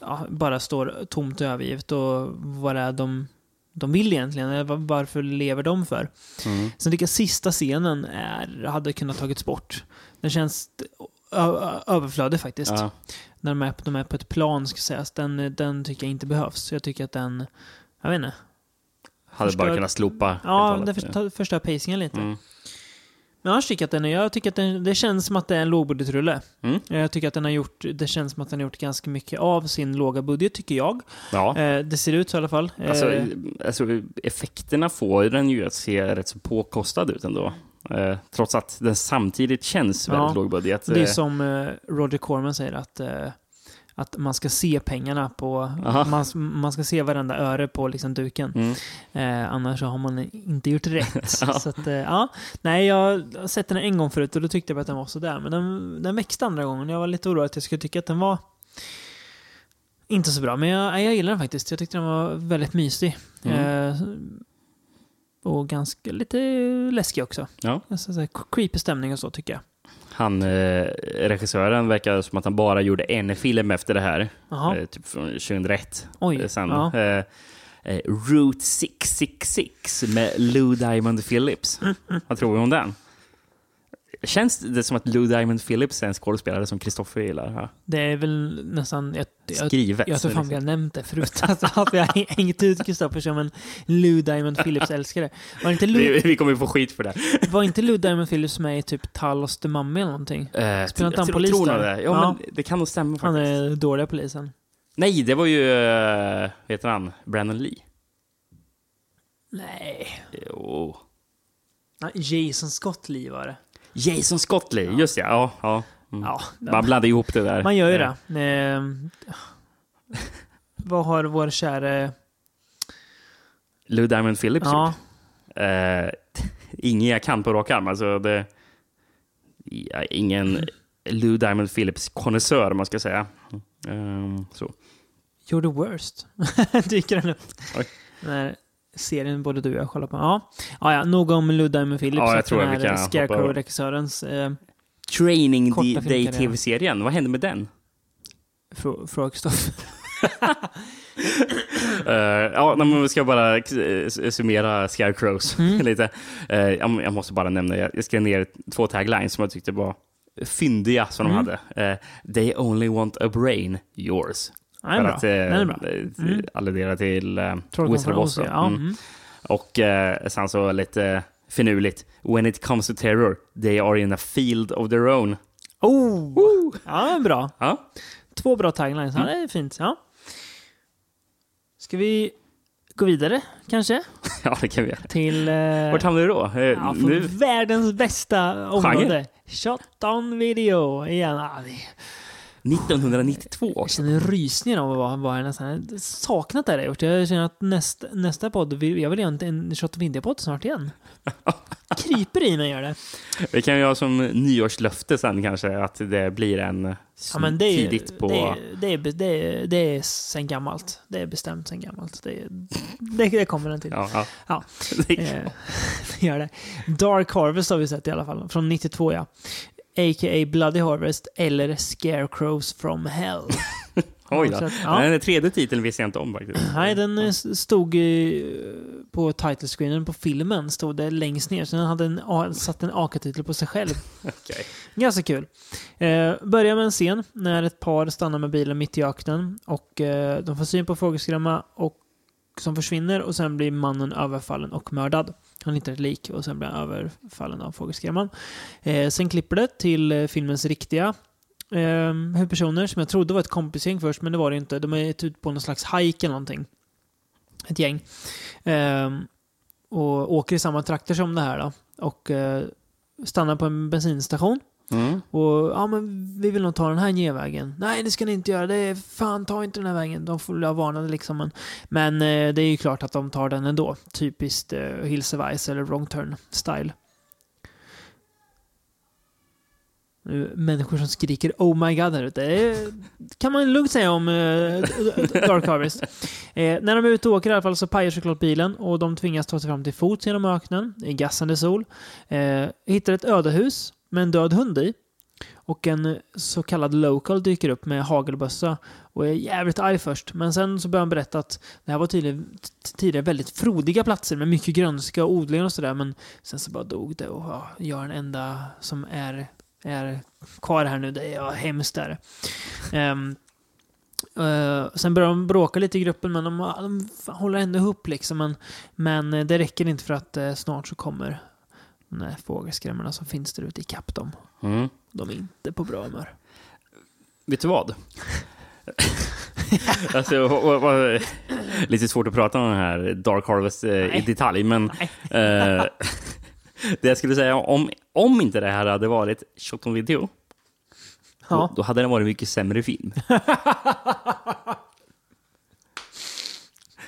ja, bara står tomt och övergivet. Och vad det är de, de vill egentligen. Eller var- Varför lever de för? Mm. Sen tycker jag sista scenen är, hade kunnat tagits bort. Den känns överflödig faktiskt Ja. när de är, på- de är på ett plan ska sägas, den, den tycker jag inte behövs. Jag tycker att den, jag vet inte. Hade bara Förstör- kunnat slopa. Ja, den förstör, förstör pacingen lite. Mm. Men annars tycker jag att den, är- jag tycker att den, det känns som att det är en lågbudgetrulle. Mm. Jag tycker att den har gjort, det känns som att den har gjort ganska mycket av sin låga budget, tycker jag. Ja. Eh, det ser ut så i alla fall. Eh, Alltså, alltså, effekterna får den ju att se rätt så påkostad ut ändå. Eh, trots att den samtidigt känns Ja. väldigt låg budget. det är Eh, som eh, Roger Corman säger att eh, att man ska se pengarna på... Man, man ska se varenda öre på liksom duken. Mm. Eh, annars så har man inte gjort rätt. *laughs* Så att, eh, ja. Nej, jag har sett den en gång förut och då tyckte jag att den var sådär. Men den, den växte andra gången. Jag var lite orolig att jag skulle tycka att den var inte så bra. Men jag, jag gillar den faktiskt. Jag tyckte den var väldigt mysig. Mm. Eh, och ganska lite läskig också. Ja. Alltså, så här, creepy stämning och så tycker jag. Han, eh, regissören verkar som att han bara gjorde en film efter det här. Eh, typ från 2001. Oj. Eh, Sen, ja. eh, eh, Route 666 med Lou Diamond Phillips. *laughs* Vad tror vi om den? Känns det som att Lou Diamond Phillips är en skådespelare som Kristoffer gillar? Ja. Det är väl nästan... Jag, jag, Skrivet. jag tror fan vi liksom. har nämnt det förut. *laughs* Alltså, att vi har hängt ut Kristoffer som en Lou Diamond Phillips-älskare. Var inte Lou, *laughs* vi, vi kommer få skit för det. var inte Lou Diamond Phillips med i typ Talos the Mummy eller någonting? Eh, Spelar inte han polis tror där? det. Ja, Ja. men det kan nog stämma Han faktiskt. är dåliga polisen. Nej, det var ju, eh, vad heter han, Brandon Lee. Nej. Jo. Jason Scott Lee var det. Jason Scott Lee, just ja. ja, ja. Mm. Ja, Man blandar ihop det där. man gör ju Eh, det. Eh, vad har vår käre... Lou Diamond Phillips Ja, gjort. Eh, ingen jag kan på rak arm. Alltså det, ingen Lou Diamond Phillips konnässör, om man ska säga. Ehm, så. You're the worst. *laughs* Dyker den upp. Oj. Serien både du och jag kollar på. Ja, ja, ja nog om Lou Diamond Phillips. Ja, jag tror att vi kan Scarecrow-regissörens eh, Training. Day-tv-serien, vad hände med den? frå- fråga Kristoffer. Uh, *laughs* ja, men vi ska bara eh, summera Scarecrows Mm. *laughs* lite. Eh, jag, jag måste bara nämna, jag, jag skrev ner två taglines som jag tyckte var fyndiga som Mm. de hade. Eh, They only want a brain, yours. Den är bra. att, eh, eh, Mm. alludera till Trollkarlen Wizard of Oz, ja. Mm. Mm. Och eh, sen så lite finurligt. When it comes to terror, they are in a field of their own. Oh! Ja, bra. Ja, Två bra taglines. Ja, det är fint. Ja. Ska vi gå vidare, kanske? *laughs* ja det kan vi göra. Till... Eh, Vart hamnar vi då? Eh, ja, nu? världens bästa område. Genre? Shot on video igen. Ja, det, 1992 Jag känner rysningar av vara nästan jag har saknat det här jag gjort. Jag känner att nästa, nästa podd, jag vill göra en, Shot of India-podd snart igen. *laughs* Kryper i mig gör det. Vi kan ju ha som nyårslöfte sen kanske att det blir en Ja, men det är, tidigt på... det, är, det, är, det, är, det är sen gammalt. Det är bestämt sen gammalt. Det, är, det, det kommer den till. Ja, ja. Ja. *laughs* Det- Eh, *laughs* det gör det. Dark Harvest har vi sett i alla fall. Från 92 ja. A.k.a. Bloody Harvest eller Scarecrows from Hell. *laughs* Oj då. Att, ja. Den tredje titeln visste jag inte om faktiskt. Nej, den eh, stod eh, på title screenen på filmen. Stod det längst ner. Så den hade en, satt en AKA-titel på sig själv. *laughs* Okej. Ganska kul. Eh, börjar med en scen när ett par stannar med bilen mitt i öknen. Och eh, de får syn på fågelskrämma och, som försvinner och sen blir mannen överfallen och mördad. Han hittar ett lik och sen blir han överfallen av fågelskrämman. Eh, sen klipper det till eh, filmens riktiga eh, huvudpersoner som jag trodde var ett kompisgäng först, men det var det inte. De är ute på någon slags hajk eller någonting. Ett gäng. Eh, och åker i samma trakter som det här då. Och eh, stannar på en bensinstation. Mm. Och ja, men vi vill nog ta den här genvägen. Nej, det ska ni inte göra. Det är fan, ta inte den här vägen. De får ha varnade liksom. Men, men eh, det är ju klart att de tar den ändå. Typiskt eh, Hills of Ice eller Wrong Turn style. Människor som skriker Oh my God här ute. Det kan man lugnt säga om eh, Dark Harvest. Eh, när de är ute och åker i alla fall så pajar såklart bilen och de tvingas ta sig fram till fots genom öknen i gassande sol. Eh, hittar ett ödehus med en död hund i. Och en så kallad local dyker upp med hagelbössa och är jävligt arg först. Men sen så börjar han berätta att det här var tydligen, tidigare väldigt frodiga platser med mycket grönska och odlingar och sådär. Men sen så bara dog det och ja, jag är den enda som är, är kvar här nu. Det är hemskt där. Um, ehm, eh, sen börjar de bråka lite i gruppen men de, de håller ändå ihop liksom. Men, men det räcker inte för att uh, snart så kommer här fågelskrämmorna som finns där ute ikapp dem. Mm. De är inte på bra humör. Vet du vad? *laughs* alltså, och, och, lite svårt att prata om den här Dark Harvest eh, i detalj, men eh, *laughs* det jag skulle säga, om, om inte det här hade varit Shot on Video, Ja. då, då hade den varit en mycket sämre film. *laughs*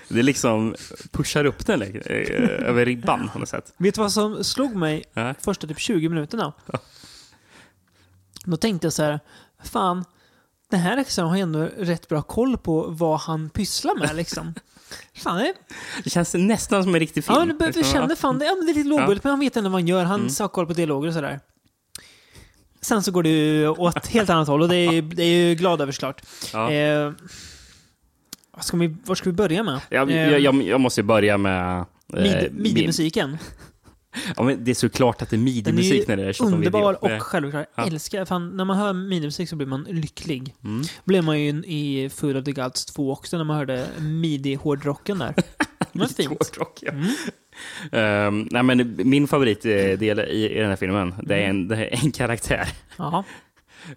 det liksom pushar upp den eh, över ribban på något sätt. Vet du vad som slog mig Ja. första typ 20 minuterna? Då tänkte jag så här, fan, den här regissören har ju ändå rätt bra koll på vad han pysslar med liksom. *laughs* Fan, det, Det känns nästan som en riktig film. ja, men jag kände fan, det, ja, men det är lite lågbudget, men han vet ändå vad han gör. Han Mm. har koll på dialoger och sådär. Sen så går det ju åt helt annat håll och det är, det är ju glad över såklart. Ja. Eh, vad ska vi, var ska vi börja med? Jag, Eh, jag, jag, jag måste börja med... eh, min- Midi-musiken. Ja, men det är såklart att det är midi-musik när det är Shot underbar Video. Det- och självklar. Jag Ja. älskar, fan, när man hör midi-musik så blir man lycklig. Mm. blev man ju i Food of the Gods 2 också när man hörde midi-hårdrocken där. *laughs* Det var fint. Hårdrock, ja. Mm. Ehm, nej, men min favoritdel i, i den här filmen, det är en, det är en karaktär. Ja.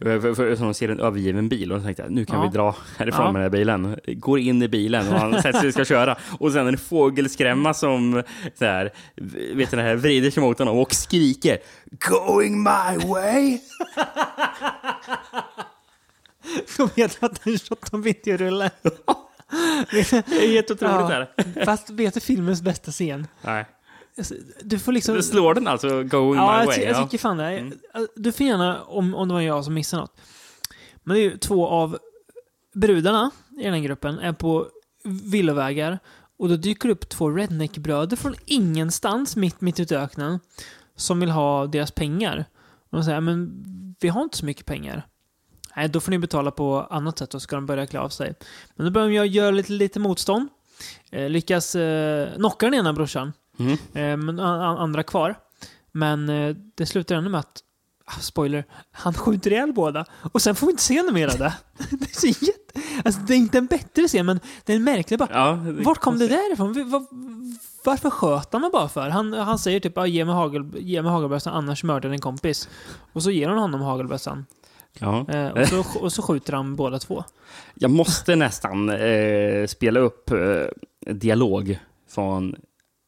För, för, som de ser en övergiven bil och de tänkte nu kan Ja. vi dra härifrån Ja. med den här bilen. Går in i bilen och han sätter sig och ska köra. Och sen en fågelskrämma som så här, vet det här, vrider sig mot honom och skriker Going my way! *laughs* De vet att det är en shot om videorulle. Det är helt otroligt. Ja. Här. Fast vet du filmens bästa scen? Nej. Du får liksom... Det slår den alltså, going Ja, my jag, way? jag ja. tycker fan det. Mm. Du får gärna, om, om det var jag som missade något. Men det är ju två av brudarna i den här gruppen är på villovägar och då dyker det upp två redneck-bröder från ingenstans mitt, mitt ute i öknen som vill ha deras pengar. Och de säger, men vi har inte så mycket pengar. Nej, då får ni betala på annat sätt och ska de börja klä av sig. Men då börjar de göra lite, lite motstånd. Eh, lyckas eh, knocka den ena brorsan. Mm. Eh, men andra kvar. Men eh, det slutar ändå med att, ah, spoiler, han skjuter ihjäl båda. Och sen får vi inte se något mer av det. *laughs* *laughs* det, är så jätte, alltså, det är inte en bättre scen, men det är en märklig bara. Ja, det- Vart kom det där ifrån? Var- Varför sköt han mig bara för? Han, han säger typ ah, ge mig, hagel, ge mig hagelbössan annars mördar din kompis. Och så ger hon honom hagelbössan. Ja. Eh, och, så, och så skjuter han båda två. Jag måste nästan eh, spela upp eh, dialog från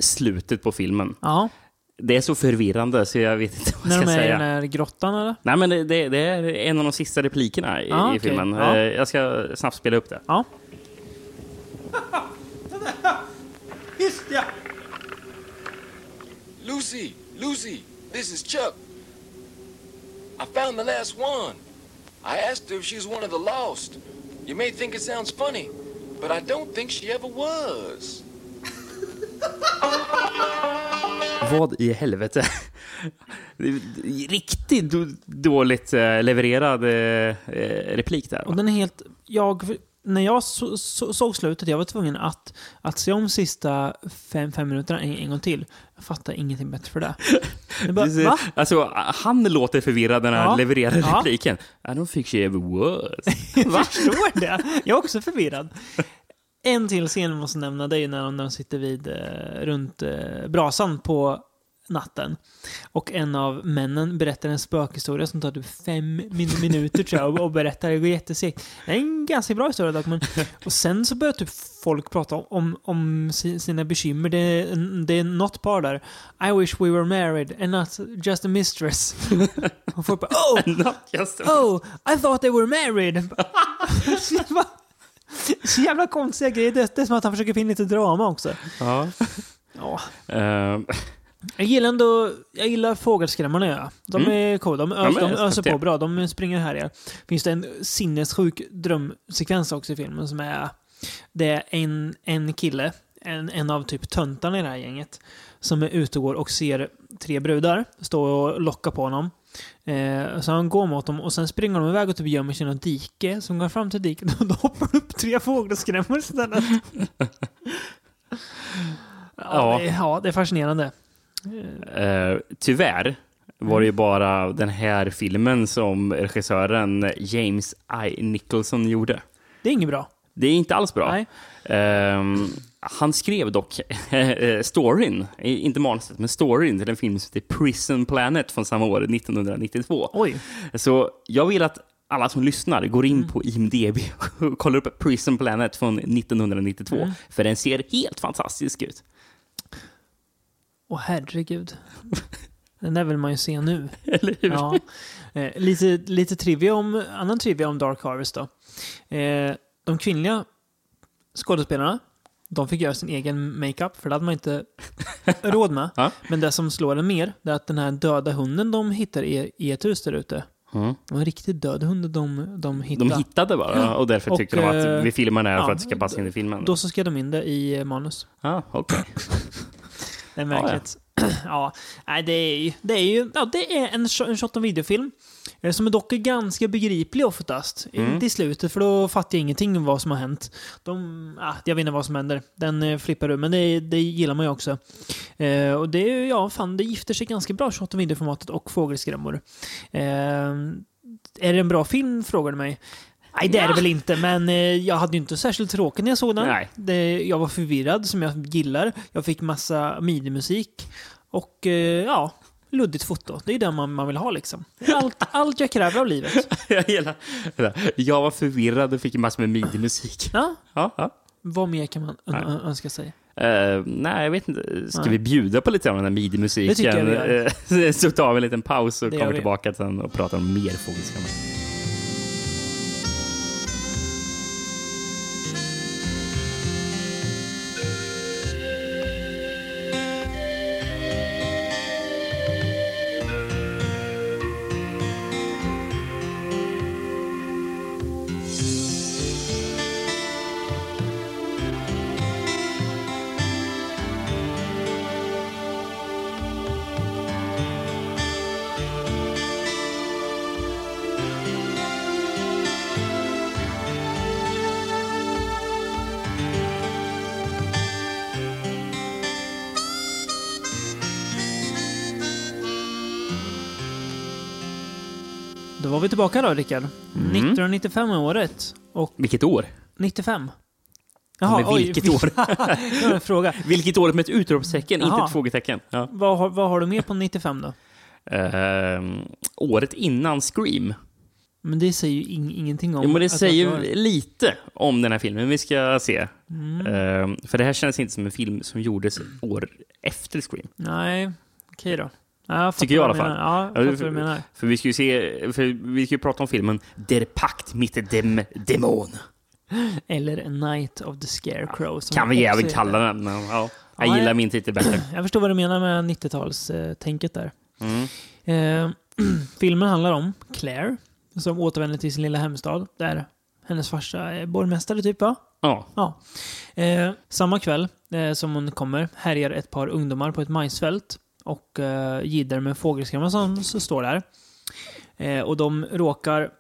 slutet på filmen. Ja. Det är så förvirrande så jag vet inte vad När jag de ska är i säga. den här grottan eller? Nej, men det, det, det är en av de sista replikerna i, Ah, i filmen. Ja. Eh, Jag ska snabbt spela upp det. Ja. Just ja! Lucy, Lucy, this is Chuck. I found the last one. I asked her if she was one of the lost. You may think it sounds funny, but I don't think she ever was. Vad i helvete? Riktigt då- dåligt eh, levererad eh, eh, replik där. Och den är helt... Jag, när jag så, så, såg slutet, jag var tvungen att, att se om sista fem, fem minuterna en, en gång till. Jag fattar ingenting bättre för det. *laughs* Bara, va? Alltså, han låter förvirrad när han Ja. levererar Ja. repliken. I don't think she ever was. *laughs* Jag förstår det. Jag är också förvirrad. En till scen måste nämna, det ju när de, sitter vid, eh, runt eh, brasan på natten. Och en av männen berättar en spökhistoria som tar typ fem min- minuter tror jag, och berättar. Det går jättesegt. Det är en ganska bra historia dock, men... *laughs* Och sen så börjar typ folk prata om, om si- sina bekymmer. Det är, det är något par där. I wish we were married and not just a mistress. *laughs* Och folk bara oh! Not just a- Oh, I thought they were married. *laughs* *laughs* så, jävla, konstiga grejer. Det, det är som att han försöker finna lite drama också. Ja. Ja. Eh, Jag gillar ändå, jag gillar fågelskrämmarna jag. De Mm. är coola. De, Ja, ös, men de öser på bra. De springer här igen. Finns det en sinnessjuk drömsekvens också i filmen som är... Det är en, en kille, en, en av typ töntarna i det här gänget, som är ute och går och ser tre brudar stå och locka på honom. Eh, så han går mot dem och sen springer de iväg och typ gömmer sig i något dike. Så de går fram till diket och då hoppar det upp tre fågelskrämmor istället. ja, Ja. Det, ja, det är fascinerande. Eh, tyvärr var det ju bara den här filmen som regissören James I. Nicholson gjorde. Det är inget bra. Det är inte alls bra. Nej. Ehm, han skrev dock *laughs* eh, storyn, inte manuset, men storyn till en film som heter Prison Planet från samma år, 1992. Oj. Så jag vill att alla som lyssnar går in Mm. på IMDB och kollar upp Prison Planet från 1992. Mm. För den ser helt fantastisk ut. Åh herregud. Den där vill man ju se nu. *laughs* Eller hur? Ja. Eh, lite, lite trivia om, annan trivia om Dark Harvest då. Eh, de kvinnliga skådespelarna, de fick göra sin egen makeup, för det hade man inte *laughs* råd med. Ja. Men det som slår en mer, det är att den här döda hunden de hittar i, i ett hus där ute, Mm. det var en riktigt död hund de, de hittade. De hittade bara och därför Och, tyckte de att eh, vi filmar den här ja, för att det ska passa in i filmen. Då så skrev de in det i eh, manus. Ja, okej. *laughs* Det är märkligt. *clears throat* Ja, det är ju, det är ju ja, det är en, en shot on videofilm. eh, Som är dock är ganska begriplig oftast. Mm. Inte i slutet, för då fattar jag ingenting om vad som har hänt. De, ah, jag vet inte vad som händer. Den eh, flippar ur, men det, det gillar man ju också. Eh, och det ja, fan, det gifter sig ganska bra, shot on videoformatet och fågelskrämmor. Eh, är det en bra film, frågar du mig. Nej, det är det väl inte, men eh, jag hade ju inte särskilt tråkigt när jag såg den. Nej. Det, jag var förvirrad, som jag gillar. Jag fick massa midi-musik. Och eh, ja, luddigt foto. Det är det man, man vill ha liksom. Allt, *laughs* allt jag kräver av livet. *laughs* jag, gillar, jag var förvirrad och fick massor med midi-musik. Ja, Ja, ja. vad mer kan man Nej. önska sig? Eh, nej, jag vet inte. Ska Nej. vi bjuda på lite av den här midi-musiken? Det tycker jag vi gör. *laughs* Så tar vi en liten paus och Det kommer tillbaka sen och pratar om mer fågelskrämmor. Tillbaka då, Rickard. Mm. 1995 är året. Och Vilket år? 95. men vilket år? *laughs* det var en fråga. *laughs* Vilket år med ett utropstecken, inte Jaha. ett frågetecken. Ja. Vad, har- vad har du med på 95 då? Ehm, året innan Scream. Men det säger ju ing- ingenting om... Jo, men det säger var- lite om den här filmen vi ska se. Mm. Ehm, för det här känns inte som en film som gjordes år efter Scream. Nej, okej då. Ja, Tycker jag i alla fall. Ja, Ja, jag fattar vad du menar. För vi ska ju se, för vi ska ju prata om filmen Der Pakt mit dem Demon. Eller A Night of the Scarecrow. som Kan vi även kalla den. men Ja. Jag Ja, gillar jag- min titel bättre. *clears throat* Jag förstår vad du menar med 90-talstänket där. Mm. Eh, *clears throat* filmen handlar om Claire som återvänder till sin lilla hemstad där hennes farsa är borgmästare typ va? Ja. Ja. Eh, samma kväll eh, som hon kommer härjar ett par ungdomar på ett majsfält och eh, jidder med fågelskrämma som står där. Eh, och de råkar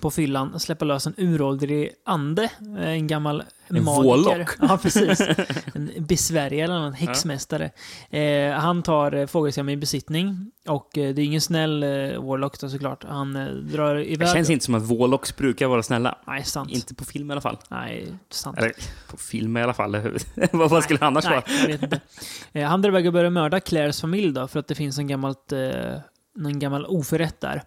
på fyllan släppa lös en uråldrig ande, eh, en gammal En magiker. vårlock. Ja, precis. *laughs* En besvärjare eller en häxmästare. Eh, han tar eh, fågelskrämmor i besittning och det är ingen snäll eh, Warlock då såklart. Han eh, drar iväg... Det känns inte som att Warlocks brukar vara snälla. Nej, sant. Inte på film i alla fall. Nej, sant. Eller på film i alla fall. *laughs* vad vad skulle det annars Nej, vara? jag vet inte. Eh, Han drar iväg och börjar mörda Claires familj då, för att det finns en gammalt, en gammal oförrätt där.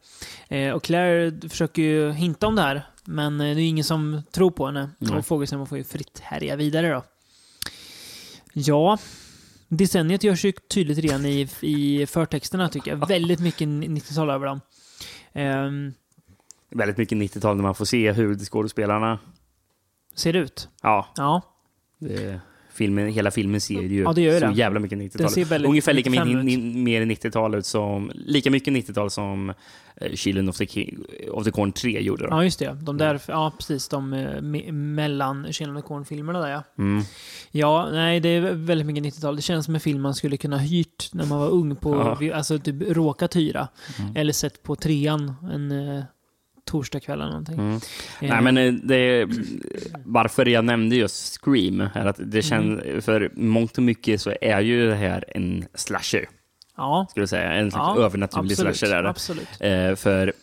Eh, och Claire försöker ju hinta om det här, men eh, det är ingen som tror på henne. Nej. Och Fågelström får ju fritt härja vidare då. Ja, decenniet görs ju tydligt redan i, i förtexterna tycker jag. Väldigt mycket 90-tal över dem. Ehm, Väldigt mycket 90-tal när man får se huvudskådespelarna. ser det ut? Ja, Ja. det, filmen, hela filmen ser ju Ja, ju så det. jävla mycket Den 90-tal ser väldigt Ungefär lika 95 mycket, ut. ni- mer 90-tal ut som, lika mycket 90-tal som uh, Children of the, King, of the Corn 3 gjorde. Då. Ja, just det. De där, ja precis, de eh, me- mellan Children of the Corn-filmerna där ja. Mm. Ja, nej, det är väldigt mycket 90-tal. Det känns som en film man skulle kunna hyrt när man var ung. på Ja. Alltså typ råkat hyra. Mm. Eller sett på trean en eh, torsdagkväll eller någonting. Mm. Eh, Nej, men eh, det, varför jag nämnde just Scream är att det känns, Mm. för mångt och mycket så är ju det här en slasher, Ja, skulle jag säga. En slags ja övernaturlig absolut, slasher är det. Absolut. Eh, för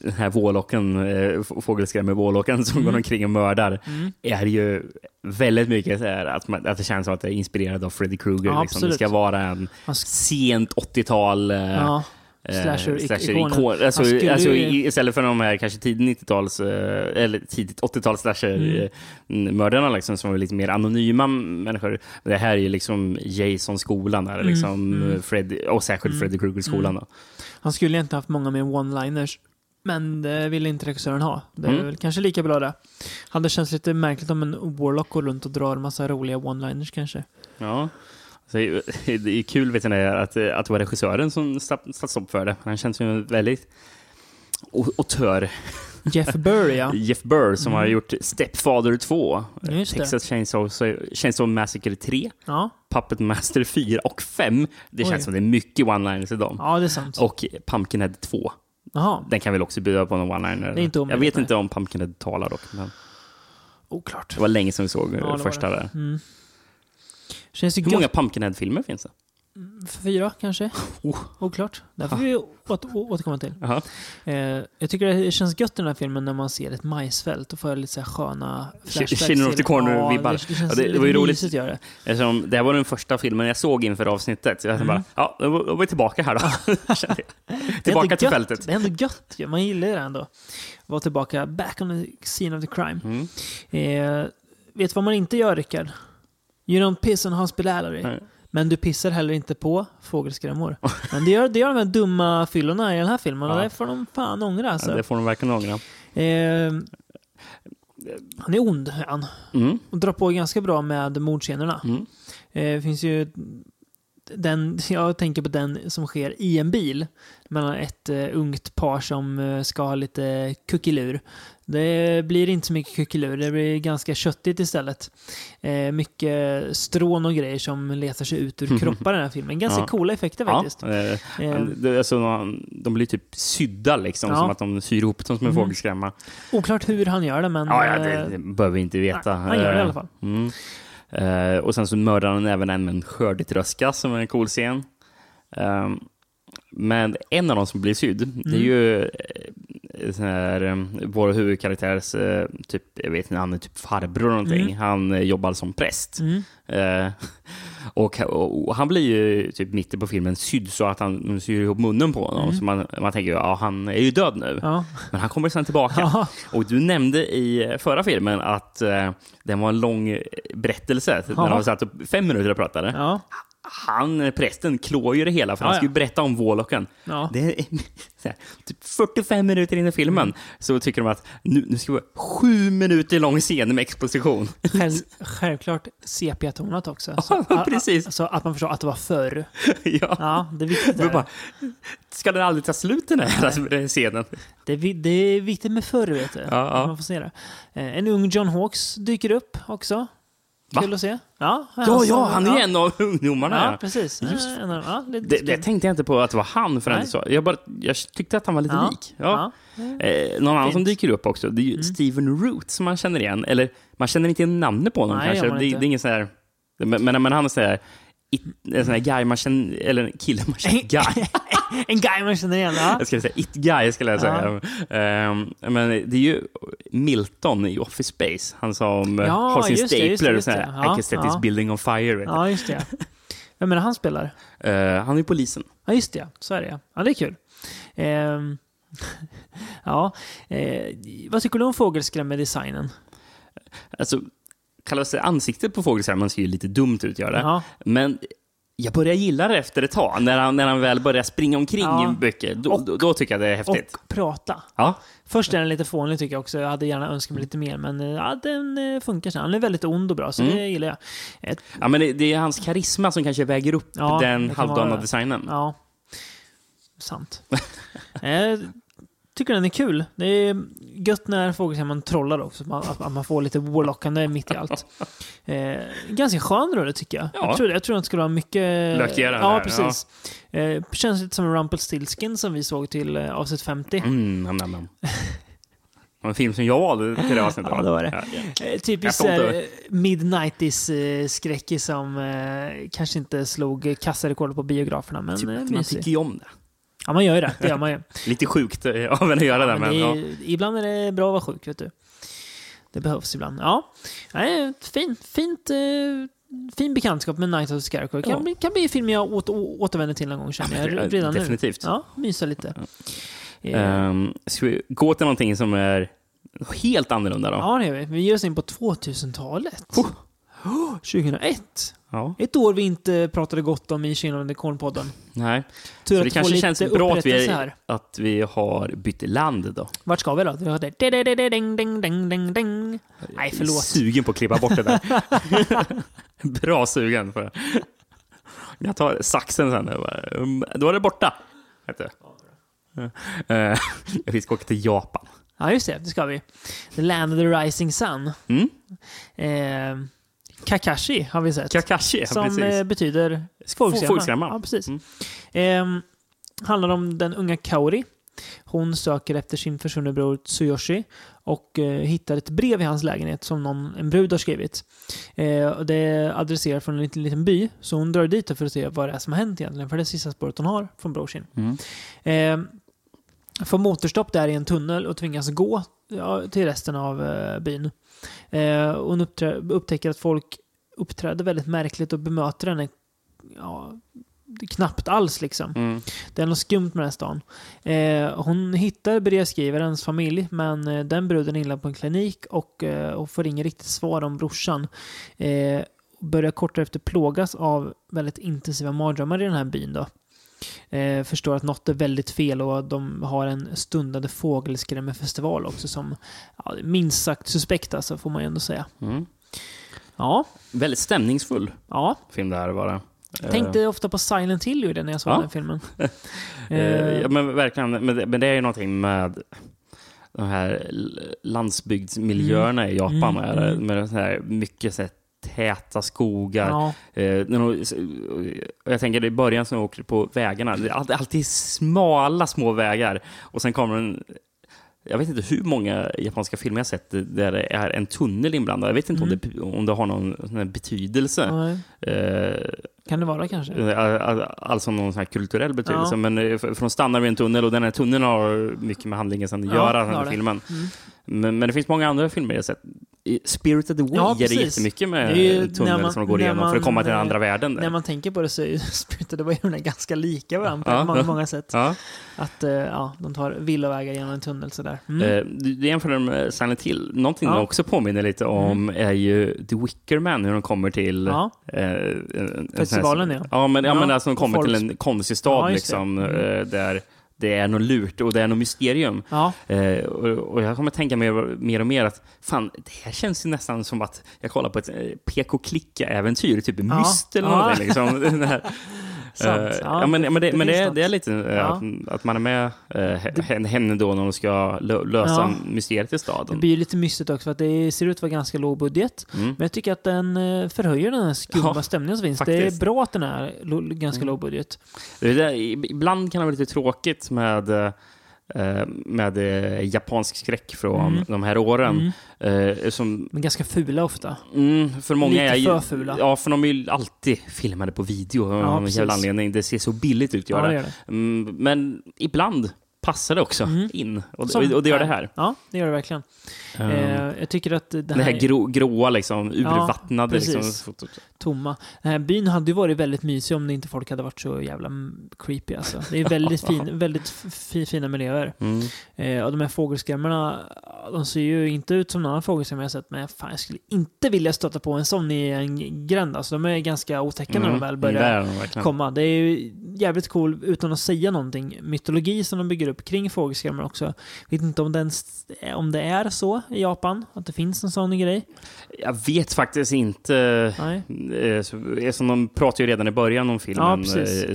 den här vårlocken, eh, f- fågelskrämmer-vårlocken som Mm. går omkring och mördar, Mm. är ju väldigt mycket så här att, man, att det känns som att det är inspirerat av Freddy Krueger. Ja, liksom. Det ska vara en sent 80-tal eh, ja, eh, slasher-ikonen. slasher-ikon. Alltså, skulle alltså, istället för de här kanske tidigt 90-tals, eh, eller tidigt 80-tals Mm. slasher-mördarna liksom, som var lite mer anonyma människor. Det här är ju liksom Jason-skolan, där, liksom, mm. Freddy, och särskilt Freddy Krueger-skolan. då. Han skulle egentligen haft många mer one-liners. Men det ville inte regissören ha. Det är Mm. väl kanske lika bra det. Hade känts lite märkligt om en Warlock går runt och drar massa roliga one-liners kanske. Ja. Så det är- *laughs* kul vet ni, att, att det var regissören som satt satt stopp för det. Han känns ju väldigt autör. *laughs* Jeff Burr ja. Jeff Burr som Mm. har gjort Stepfather 2, Just det. Texas Chainsaw, Chainsaw Massacre 3, Ja, Puppet Master 4 och 5. Det känns Oj. som det är mycket one-liners i dem. ja det är sant. Och Pumpkinhead 2. Jaha, Den kan väl också bjuda på någon one-liner. Jag vet nej. inte om Pumpkinhead talar dock. Men oklart. det var länge sedan vi såg Ja, första där. Mm. Känns ju Hur många gött. Pumpkinhead-filmer finns det? Fyra kanske? *laughs* Oh. Oklart. Där får vi åter, återkomma till. Jaha. Eh, jag tycker det känns gött i den här filmen när man ser ett majsfält och får lite så här sköna flashbacks. Children of the Corner-vibbar. Ja, det, det Ja, det- det var ju roligt. gör det. Eftersom det här var den första filmen jag såg inför avsnittet. Så jag Mm. bara, ja, då var vi tillbaka här då. Jag. *laughs* *laughs* Det tillbaka till gött. fältet. Det är ändå gött. Man gillar det ändå. Vara tillbaka, back on the scene of the crime. Mm. Eh, vet du vad man inte gör, Rickard? You don't piss on hospitality. Nej. Men du pissar heller inte på fågelskrämmor. *laughs* Men det gör, det gör de här dumma fyllorna i den här filmen och Ja. det får de fan ångra alltså. Ja, det får de verkligen ångra. Eh, han är ond, är han. Mm. Och drar på ganska bra med mordscenerna. Mm. Eh, finns ju den, jag tänker på den som sker i en bil mellan ett uh, ungt par som eh, ska ha lite kuckelur. Det blir inte så mycket kuckelur, det blir ganska köttigt istället. Eh, mycket strån och grejer som letar sig ut ur *laughs* kroppar i den här filmen. Ganska Ja. coola effekter Ja, faktiskt. eh, Eh, det, alltså, de- blir typ sydda liksom, Ja. som att de syr ihop dem som en Mm. fågelskrämma. Oklart hur han gör det, men... Ja, ja, det, eh, det behöver vi inte veta. han gör det i Eh, alla fall. Mm. Eh, och sen så mördar han även en med en skördetröska som är en cool scen. Um, men en av dem som blir sydd, det är Mm. ju eh, sån här, eh, vår huvudkaraktärs, eh, typ, jag vet inte, han är typ farbror eller någonting. Mm. Han jobbar som präst. Mm. Eh, *laughs* och, och, han blir ju typ mitt på filmen sydd så att han syr ihop munnen på honom. Mm. Så man, man tänker, ja han är ju död nu. Ja. Men han kommer sen tillbaka. Ja. Och du nämnde i förra filmen att eh, den var en lång berättelse. Ja. När de satt upp fem minuter och pratade. ja. Han, eh, prästen, klår ju det hela för Ja, han ska ja. ju berätta om Warlocken. Ja. Det är *laughs* så här, typ 45 minuter in i filmen så tycker de att nu, nu ska vi ha sju minuter lång scen med exposition. Själv, självklart sepia-tonat också. Ja, att- *laughs* precis. Så att man förstår att det var förr. *laughs* ja. Ja, det är viktigt. Där. bara, ska den aldrig ta slut den här, alltså, den här scenen? Det, är, det är viktigt med förr, vet du. Ja, ja. Man får se det. Eh, En ung John Hawks dyker upp också. Va? Kul att se. Ja, Ja, ja, han är en av ungdomarna. Ja, precis. Just en av- ja, Det, det tänkte jag inte på att det var han förrän sa. Jag, bara, jag tyckte att han var lite Ja, lik. Ja. ja. Eh, någon annan som dyker upp också, det är ju Steven Root som man känner igen. Eller man känner inte igen namnet på honom Nej, kanske. Det, det är ingen sån här... Men, men, men han är sån här... it- En sån här guy man känner... Eller en kille man känner... Guy. *laughs* En guy man känner igen, ja. Jag skulle säga it-guy, skulle jag säga. Ehm, men det är ju Milton i Office Space. Han som ja, Ja, har sin det, stapler just det, och sån här, det. I Ja, can set ja. this building on fire. Ja, just det. Vem är det han spelar? Eh, han är polisen. Ja, just det. Så är det, ja. Ja, det är kul. Ehm, *laughs* ja. Eh, vad tycker du om fågelskrämmedesignen? Alltså, det ansiktet på fågelskrämman ser ju lite dumt ut, gör det. Ja. Men jag börjar gilla det efter ett tag, när han, när han väl börjar springa omkring Ja. mycket. Då, Och- då, tycker jag det är häftigt. Och prata. Ja, Först är den lite fånig tycker jag också. Jag hade gärna önskat mig lite mer, men eh, ja, den eh, funkar sen. Han är väldigt ond och bra, så Mm. det gillar jag. Ett, ja men det, det är hans karisma som kanske väger upp Ja, den halvdana designen. ja, sant. Jag *laughs* tycker den är kul. Det är gött när fågelskrämman trollar också. man- Att, man får lite warlockande mitt i allt. *laughs* Eh, ganska skön rulle tycker jag. Ja. Jag, tror, jag tror att det skulle vara mycket... Lökigare Ja, precis. Eh, känns lite som Rumpelstiltskin som vi såg till eh, avsnitt 50. Mm, nam, nam, nam. Det var en film som jag valde till det avsnittet. *laughs* Ja, det var det. Ja, ja. Eh, Typiskt eh, över. midnighties eh, skräckis som kanske inte slog kassarekord på biograferna, men Typ, man tycker ju om det. Ja, man gör ju det. Det gör man ju. *laughs* Lite sjukt eh, av en att göra det, men det ja. Ibland är det bra att vara sjuk, vet du. Det behövs ibland. Ja, Nej, fin, fint, eh, fin bekantskap med Night of the Scarecrow. Kan, Ja. bli, kan bli en film jag åter, å- återvänder till någon gång, känner jag. Ja, Redan nu. definitivt. Ja, mysa lite. Um, ska vi gå till någonting som är helt annorlunda då? Ja, det gör vi. Vi ger oss in på 2000-talet. Oh. Oh, 2001. Ja. Ett år vi inte pratade gott om i Kina under Kornpodden. Nej. Tur Så att det kanske känns bra att vi, här. att vi har bytt land då. Vart ska vi då? Vi har det. Ding, ding, ding, ding, ding. Nej, förlåt. Sugen på att klippa bort det där. *laughs* Bra sugen det. Jag tar saxen sen. um, Då är det borta. Vet du. Eh, Vi ska åka till Japan. Ja, just det. Det ska vi. The Land of the Rising Sun. Mm. Eh, Kakashi har vi sett. Kakashi, som precis. eh, betyder fågelskrämma. fågelskrämma. Ja, precis. Mm. Eh, handlar om den unga Kaori. Hon söker efter sin försvunne bror Tsuyoshi och eh, hittar ett brev i hans lägenhet som någon, en brud har skrivit. Eh, det är adresserat från en liten, liten by, så hon drar dit för att se vad det är som har hänt egentligen, för det är sista spåret hon har från brorsin. Mm. Eh, får motorstopp där i en tunnel och tvingas gå ja, till resten av eh, byn. Eh, hon upptäcker att folk uppträder väldigt märkligt och bemöter henne ja, knappt alls liksom. Mm. Det är något skumt med den här stan. Eh, hon hittar brevskrivarens familj, men eh, den bruden är på en klinik och, eh, och får inget riktigt svar om brorsan. Eh, börjar kort efter plågas av väldigt intensiva mardrömmar i den här byn då. Eh, förstår att något är väldigt fel och de har en stundande fågelskrämmefestival också som ja, minst sagt suspekt alltså, får man ju ändå säga. Mm. Ja, Väldigt stämningsfull ja. film det här var det. Jag tänkte ofta på Silent Hill ju när jag såg Ja. den filmen. *laughs* Eh, Eh, ja, men verkligen. Men det, är ju någonting med de här landsbygdsmiljöerna i Japan. Mm, Med, mm. med så här, mycket här, täta skogar. ja. Eh, och jag tänker i början när de åker på vägarna, det är alltid, smala små vägar. Och sen kommer en jag vet inte hur många japanska filmer jag sett där det är en tunnel inblandad. Jag vet inte Mm. om, det, om det har någon betydelse. Eh, Kan det vara kanske? Eh, Alltså någon sån här kulturell betydelse. Ja. Men eh, för för de stannar vid en tunnel och den här tunneln har mycket med handlingen sen att Ja, göra, den här filmen. Mm. Men, men det finns många andra filmer jag sett Spirited Away Ja, är det precis. jättemycket med Det är ju när tunnel man- som de går igenom för att komma till den man, andra världen. Där. När man tänker på det så är ju *laughs* Spirited Away ganska lika varandra Ja. på många, många sätt. Ja. Att eh, ja, de tar villovägar genom en tunnel sådär. Mm. Eh, Du du jämför dem med Silent Hill. Någonting Ja. Mm. de också påminner lite om är ju The Wicker Man, hur de kommer till... Ja. eh, en- en- Festivalen, en, ja. Ja, men, ja, men alltså de kommer folk- till en konstig stad liksom, Mm. eh, där det är något lurt och det är något mysterium. Ja, Eh, och, och jag kommer tänka mer, mer och mer att fan, det här känns ju nästan som att jag kollar på ett eh, PK-klicka-äväntyr, typ Ja. Myst eller Ja. någonting. Liksom. *laughs* Sant. Eh, Ja, ja, men, men, det, det men det, det är lite eh, Ja. att, att man är med eh, hen- henne då när de ska lö, lösa Ja. mysteriet i det staden. blir ju lite mystigt också för att det ser ut att vara ganska låg budget. Mm. Men jag tycker att den eh, förhöjer den här skumma Ja, stämningen som finns. Det är faktiskt. Mm. bra att den är ganska låg budget. Det det, ibland kan det vara lite tråkigt med, med eh, japansk skräck från Mm. de här åren. Eh, som, Men ganska fula ofta. mm, för många Lite är för fula. Ja, för de är ju alltid filmade på video av Ja, någon jävla anledning. Det ser så billigt ut Ja, det gör det. Mm, men ibland passar det också in. Och, Som och det gör det här. Ja, det gör det verkligen. Um, Eh, jag tycker att det det här här grå, gråa, liksom, urvattnade precis. liksom, tomma. Den här byn hade ju varit väldigt mysig om det inte folk hade varit så jävla mm, creepy alltså. Det är väldigt, *laughs* fin, väldigt fi, fina miljöer. Mm. Eh, och de här fågelskrämmorna, de ser ju inte ut som någon annan fågelskrämma jag sett, men fan, jag skulle inte vilja stöta på en sån i en gränd. Alltså, de är ganska otäcka när de väl börjar Mm. Där är de verkligen. komma. Det är ju jävligt cool, utan att säga någonting, mytologi som de bygger upp kring fågelskrämmor också. Vet inte om, den, om det är så i Japan, att det finns en sån grej. Jag vet faktiskt inte. Nej. Eh, Så, eftersom de pratar ju redan i början om Ja, filmen eh, så,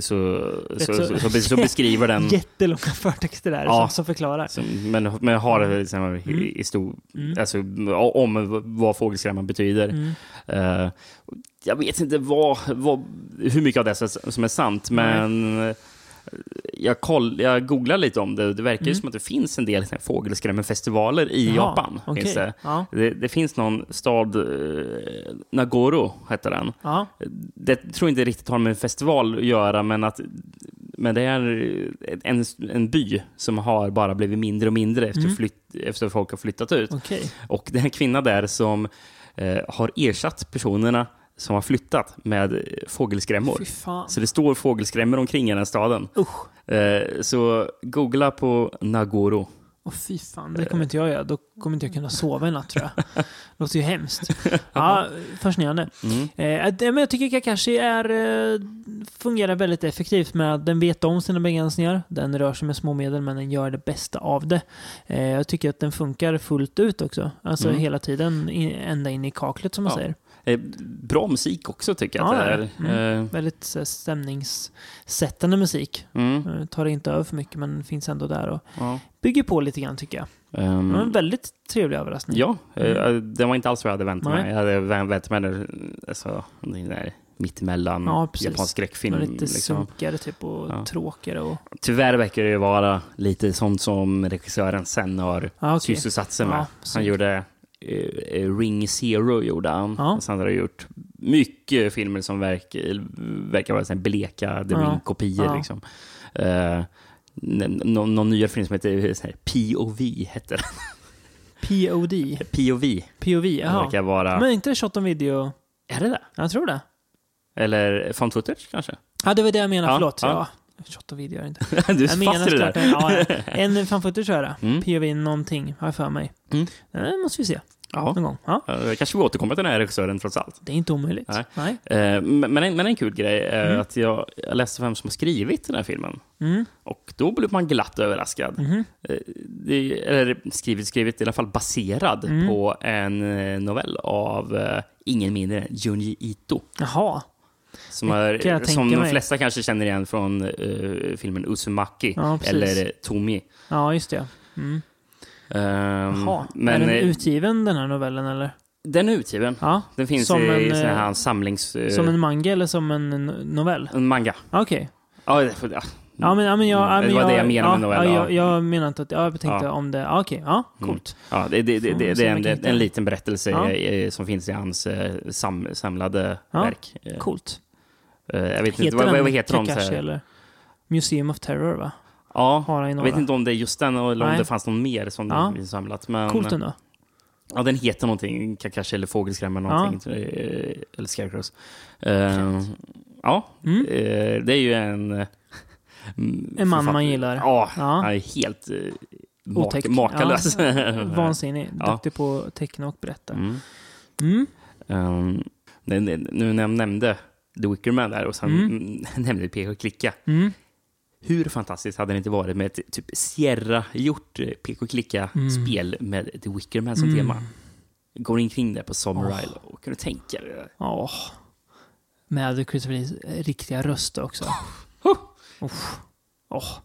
så, så- så, beskriver den... *laughs* Jättelånga förtexter där Ja. som, som förklarar. Så, men, men har det liksom, i, i stor, alltså, om vad fågelskrämman betyder. Mm. Eh, jag vet inte vad, vad, hur mycket av det som är sant, men jag, koll, jag googlar lite om det. Det verkar ju som att det finns en del fågelskrämmenfestivaler i Mm. Jaha, Japan. okej. Finns det. Ja. Det, det finns någon stad, eh, Nagoro heter den. Ja, Det tror jag inte riktigt har med en festival att göra, men att men det är en, en by som har bara blivit mindre och mindre efter, Mm. flytt, efter folk har flyttat ut. okej. Och det är en kvinna där som eh, har ersatt personerna som har flyttat med eh, fågelskrämmor. Så det står fågelskrämmor omkring i den här staden. Usch. Eh, så googla på Nagoro. Åh fy fan, det kommer inte jag göra. Då kommer inte jag kunna sova i natt tror jag. *laughs* Låter ju hemskt. *laughs* Ja, fascinerande. Mm. Eh, det- men jag tycker Kakashi är, eh, fungerar väldigt effektivt med den vet om sina begränsningar. Den rör sig med små medel men den gör det bästa av det. Eh, jag tycker att den funkar fullt ut också. Alltså Mm. hela tiden, ända in i kaklet som man Ja. säger. Eh, bra musik också tycker jag Ja, det är. Mm. Eh, Väldigt här, stämningssättande musik. mm, Eh, tar inte över för mycket men finns ändå där och ja. bygger på lite grann tycker jag. Ehm, Det var en väldigt trevlig överraskning. Ja, eh, det var inte alls vad jag hade väntat mig. Jag hade vä- väntat mig det, alltså, den där mittemellan Ja, precis. japansk skräckfilm. Lite Liksom. sunkigare typ och Ja. tråkigare. Och... Tyvärr verkar det ju vara lite sånt som regissören sen har Ja, okej. sysselsatt sig med. Ja, han gjorde eh, Ring Zero gjorde han. Ja. Och sen har han gjort mycket filmer som verkar, verkar vara bleka The. Ring-kopior. Ja. Liksom. Eh, n- någon, någon nyare film som heter här, POV, hette den. POD. *laughs* POV. POV, jaha. vara... Men är inte det shot on video? Är det det? Jag tror det. Eller found footage kanske? Ja, det var det jag menade. Ja, Förlåt. Ja. Shot on video inte. *laughs* du är Jag menar fast i det där. Ja, ja. *laughs* En footage tror jag det. Mm. POV någonting, har jag för mig. Mm. Det måste vi se Ja. någon gång. Ja. Eh, kanske vi återkommer till den här regissören trots allt. Det är inte omöjligt. Nej. Nej. Eh, Men, men, en, men en kul grej är Mm. att jag, jag läste vem som har skrivit den här filmen. Mm. Och då blev man glatt överraskad. Eh, Det, eller skrivit, skrivit, i alla fall baserad Mm. på en eh, novell av eh, ingen mindre än Junji Ito. Jaha. Som, är, som de flesta kanske känner igen från eh, filmen Uzumaki Ja, eller eh, Tomi. Ja, just det. Mm. Ehm, Jaha. men är den eh, utgiven den här novellen eller? den är utgiven. Ja. Den finns Som i en, sån här samlings... Som en manga eller som en novell? en manga. Okej. Det- ja. Ja, men, ja, men jag... Ja, Mm, det var det jag, menade med ja, novell. Ja, ja. jag, jag menar inte att... Ja, jag tänkte Ja. om det... Ja, okej. Ja, Mm. coolt. Ja, det, det, det, det, det är om en, en liten berättelse Ja. som finns i hans eh, sam, samlade Ja, verk. Eh, Coolt. eh, jag vet inte, Heter vad, den vad heter de? Kakashi här? eller? Museum of Terror, va? Ja, jag vet inte om det är just den eller om Nej. det fanns någon mer som Ja. de samlat. Men, Coolt ändå. Ja, den heter någonting, Kakashi eller Fågelskrämma någonting. eh, Eller Scarecrows. Eh, ja, Mm. det är ju en... mm, En man man gillar. Ja, Ja. han är helt eh, Otäck. makalös. Ja, *laughs* vansinnig. Ja. Duktig på att teckna och berätta. Mm. Mm. Um, nu när jag nämnde The Wicker Man där och sen Mm. *laughs* nämnde PK Klicka. Mm. Hur fantastiskt hade det inte varit med ett typ Sierra-gjort eh, PK Klicka-spel med The Wicker Man som Mm. tema? Går omkring där på Summer Isle och kunde tänka dig. Åh. Med Christopher Lees riktiga röst också. Oh. Uff. Åh.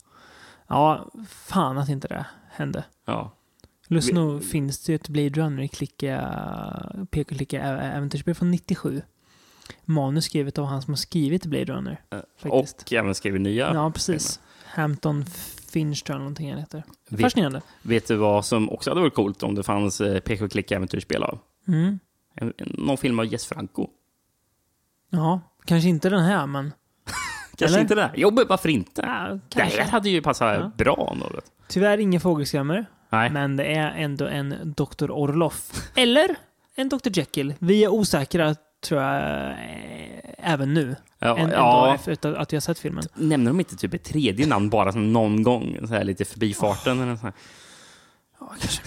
Ja, fan att inte det hände. Ja. Vi- nog finns det ju ett Blade Runner i klicka, PK-klicka äventyrsspel från 97. Manus skrivet av han som har skrivit Blade Runner. Faktiskt. Och även skrivit nya. Ja, precis. Hampton Finch tror jag någonting han heter. Vet- Fascinerande. Vet du vad som också hade varit coolt om det fanns eh, PK Klicka-äventyrsspel av? Mm. En, en, någon film av Jess Franco. Ja, kanske inte den här, men... *laughs* Kanske Eller? inte det. Jo, varför inte? Ja, det kanske. här hade ju passat Ja. bra om något. Tyvärr ingen fågelskrämmare, Nej. men det är ändå en Dr. Orloff. Eller en Dr. Jekyll. Vi är osäkra, tror jag, eh, även nu. Ja, Än, ja. Efter att vi har sett filmen. Nämner de inte typ ett tredje namn bara som någon gång? Så här lite förbifarten eller så här. Ja, kanske.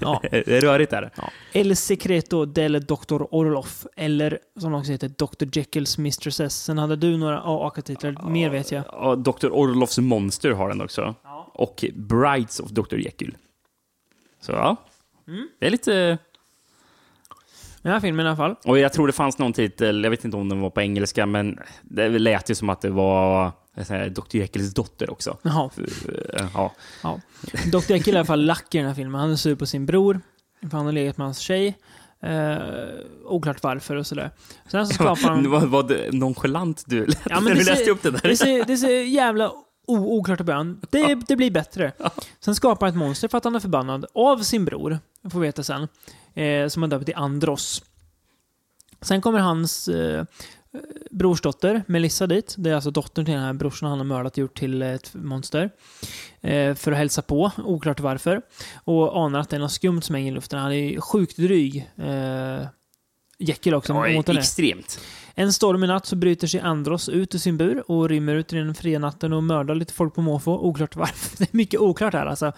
Ja. *laughs* Rörigt är det. El Secreto del Dr. Orloff. Eller som också heter Dr. Jekylls Mistresses. Sen hade du några AA-titlar, mer vet jag. Ja, Dr. Orloffs Monster har den också. Och Brides of Dr. Jekyll. Så ja, Mm. det är lite... Den här filmen i alla fall. Och jag tror det fanns någon titel, jag vet inte om den var på engelska, men det lät ju som att det var Dr. Jekylls dotter också. Jaha. Eh, Ja. Ja. Dr. Jekyll är i alla fall lack i den här filmen. Han är sur på sin bror. För han har legat med hans tjej. Eh, oklart varför och sådär. Sen så skapar *laughs* han... Vad var det nonchalant du lät Ja, när du läste upp det där. Det ser, det ser jävla o- oklart i början. Det, det blir bättre. Sen skapar han ett monster för att han är förbannad av sin bror. Får vi veta sen. Eh, som han döpt till Andros. Sen kommer hans eh, brorsdotter Melissa dit. Det är alltså dottern till den här brorsan han har mördat och gjort till ett monster. Eh, för att hälsa på, oklart varför. Och anar att det är något skumt som hänger i luften. Han är sjukt dryg. Eh, Jekyll också. Ja, extremt. En stormig natt så bryter sig Andros ut ur sin bur och rymmer ut i den fria natten och mördar lite folk på måfå. Oklart varför. *laughs* Det är mycket oklart här alltså.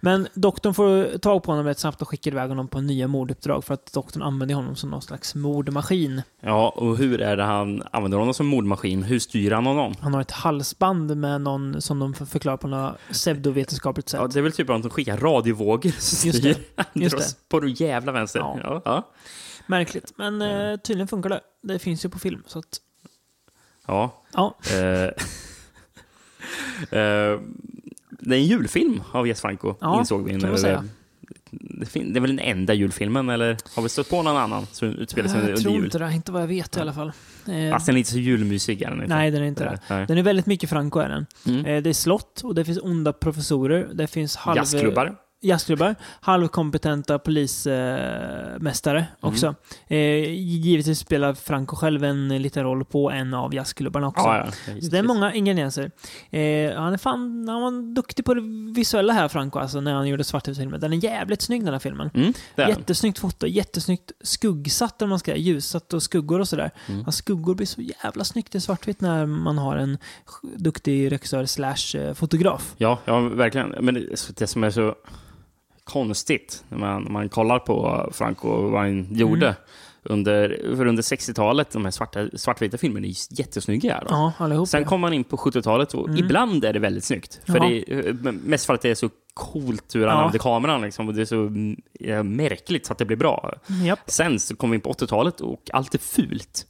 Men doktorn får tag på honom rätt snabbt och skickar iväg honom på nya morduppdrag för att doktorn använder honom som någon slags mordmaskin. Ja, och hur är det han använder honom som mordmaskin? Hur styr han honom? Han har ett halsband med någon som de förklarar på något pseudovetenskapligt sätt. Ja, det är väl typ att de skickar radiovågor som styr Andros på jävla vänster. Ja. Ja. Märkligt. Men eh, tydligen funkar det. Det finns ju på film. Så att, ja. ja. Eh, *laughs* eh, det är en julfilm av Jess Franco, Ja, insåg vi. kan man säga. Det, det är väl den enda julfilmen, eller har vi stött på någon annan som utspelar sig Jag under tror jul? inte det. Inte vad jag vet i alla fall. Eh, Fast den är inte så julmysig. Är den inte. nej, den är inte det. Nej. Den är väldigt mycket Franco är den. Mm. Eh, det är slott och det finns onda professorer. Det finns halv... Jazzklubbar. Jazzklubbar. Halvkompetenta polismästare Mm. också. Eh, givetvis spelar Franco själv en liten roll på en av jazzklubbarna också. Ja, ja. Så det är många ingredienser. Eh, han, är fan, han var duktig på det visuella här, Franco, alltså, när han gjorde svartvitfilmen. Den är jävligt snygg, den här filmen. Mm. Jättesnyggt foto, jättesnyggt skuggsatt, om man ska säga, ljussatt och skuggor och sådär. Mm. Hans skuggor blir så jävla snyggt i svartvitt när man har en duktig regissör slash eh, fotograf. Ja, ja, verkligen. Men det, det som är så konstigt när man, när man kollar på Franco och vad han gjorde Mm. under, för under 60-talet, de här svarta, svartvita filmerna är ju jättesnygga. Då. Ja. Sen ja. kom man in på 70-talet och Mm. ibland är det väldigt snyggt. För Ja. det eh, mest för att det är så coolt hur han Ja. använder kameran liksom, och det är så mm, eh, märkligt så att det blir bra. Japp. Sen så kom vi in på 80-talet och allt är fult.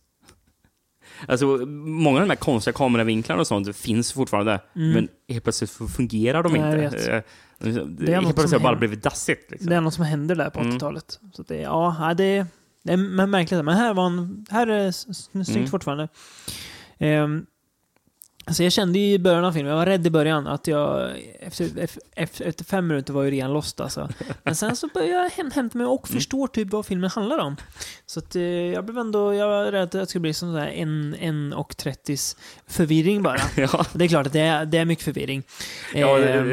Alltså, många av de här konstiga kameravinklarna och sånt finns fortfarande, men helt plötsligt fungerar de Mm. Inte. Det, Det är något som har bara händer. blivit dassigt. Liksom. Det är något som händer där på Mm. 80-talet. Så att det, ja, det, det är märkligt. Men här, var en, här är det snyggt Mm. fortfarande. Ehm, så jag kände i början av filmen, jag var rädd i början att jag efter, efter, efter fem minuter var ju redan lost alltså. *laughs* Men sen så började jag häm- hämta mig och förstår typ vad filmen handlar om. Så att eh, jag blev ändå, jag var rädd att det skulle bli sån där en, en och 30 förvirring bara. *laughs* Ja. Det är klart att det är, det är mycket förvirring. Ja, Eh,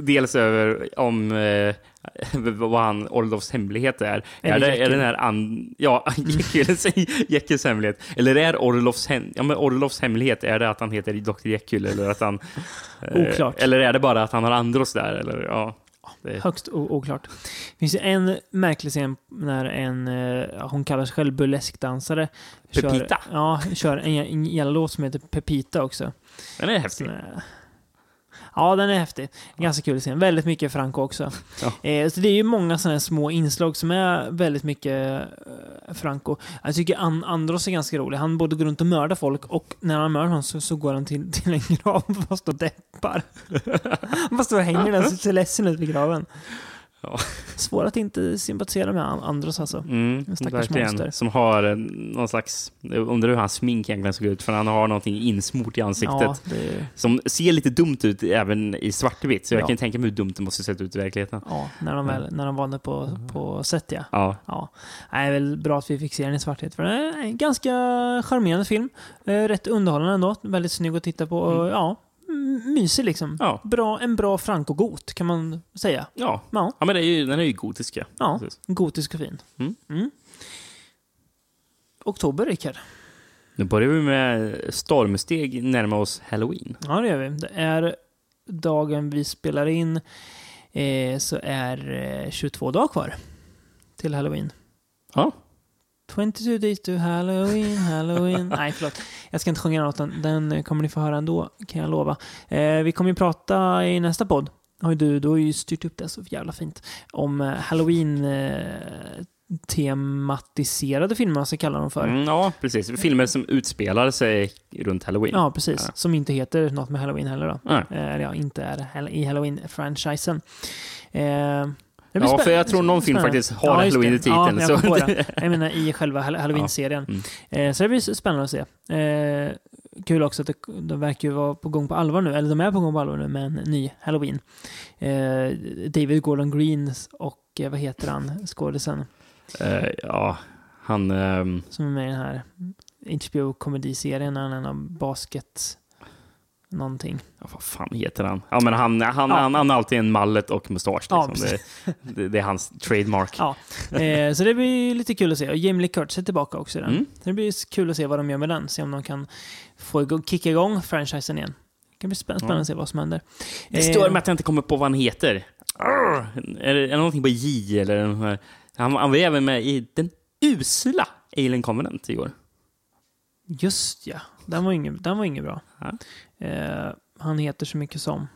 dels över om eh, *laughs* vad han, Orlovs hemlighet är. Eller är, det, är Jekyll. den här an, ja, *laughs* Jekylls, Jekylls hemlighet. Eller är Orlovs, hem, ja, men Orlovs hemlighet, är det att han heter Dr. Jekyll eller att han... *laughs* eh, Oklart. Eller är det bara att han har Andros där? Eller, ja, det, Högst oklart. Det finns en märklig scen när en, eh, hon kallar sig själv burleskdansare. Pepita? Kör, ja, kör en, en jävla låt som heter Pepita också. den är häftig. Som Ja, den är häftig. Ganska kul scen. Väldigt mycket Franco också. Ja. Eh, så det är ju många sådana små inslag som är väldigt mycket eh, Franco. Jag tycker An Andros är ganska rolig. Han både går runt och mördar folk och när han mördar någon så, så går han till, *laughs* till en grav och bara står och deppar. *laughs* han bara står och hänger där och ser ledsen ut vid graven. Ja. *laughs* Svårt att inte sympatisera med An- Andros alltså. Mm, stackars monster. Som har en, någon slags... Undrar hur hans smink egentligen såg ut, för han har någonting insmort i ansiktet. Ja, det, Som ser lite dumt ut även i svartvitt, så jag Ja. kan tänka mig hur dumt det måste se ut i verkligheten. ja, när de, väl, när de var där på, på set ja. Ja, det är väl bra att vi fick se den i svarthet. För det är en ganska charmerande film. Eh, rätt underhållande ändå. Väldigt snygg att titta på. Och, ja, mysig liksom. Ja. Bra, en bra Franco-got kan man säga. ja. Ja, ja men det är ju, den är ju gotiska. ja Precis. gotisk och fin. Mm. Oktober, Rickard. Nu börjar vi med stormsteg närma oss halloween. Ja, det gör vi. Det är dagen vi spelar in eh, så är eh, 22 dagar kvar till halloween. Ja. 22 days to halloween, halloween. *laughs* Nej, förlåt. Jag ska inte sjunga den låten. Den kommer ni få höra ändå, kan jag lova. Eh, vi kommer ju prata i nästa podd. Har du, du har ju styrt upp det så jävla fint. Om eh, halloween eh, tematiserade filmer, man ska kalla dem för. Mm, ja, precis. Filmer som utspelar sig runt halloween. Ja, precis. Ja. Som inte heter något med halloween heller då. Eh, Eller ja, inte är i halloween-franchisen. Ja, spä- för jag tror någon film spännande. faktiskt har just halloween i titeln, Ja, så- jag, menar i själva hall- *laughs* halloween-serien. Mm. Eh, så det blir spännande att se. Eh, kul också att det, de verkar ju vara på gång på allvar nu, eller de är på gång på allvar nu med en ny halloween. Eh, David Gordon Green och vad heter han, skådisen ja, han... ehm, som är med i den här HBO-komediserien han är någon basket någonting. ja, vad fan heter han? Ja, men han, han, Ja. han, han har alltid en mallet och mustasch. Ja, Liksom. det, det, det är hans trademark. Ja, eh, så det blir lite kul att se. Och Jamie Lee Curtis är tillbaka också i den. Mm. Så det blir kul att se vad de gör med den. Se om de kan få igång, kicka igång franchisen igen. Det kan bli spä- spännande att se vad som händer. Det stör Eh, mig att jag inte kommer på vad han heter. Arr! Är det, är det någonting på J eller? den här- Han, han var även med i den usla Alien Covenant igår. Just ja, den var inget, den var inget bra. Ja. Eh, han heter så mycket som...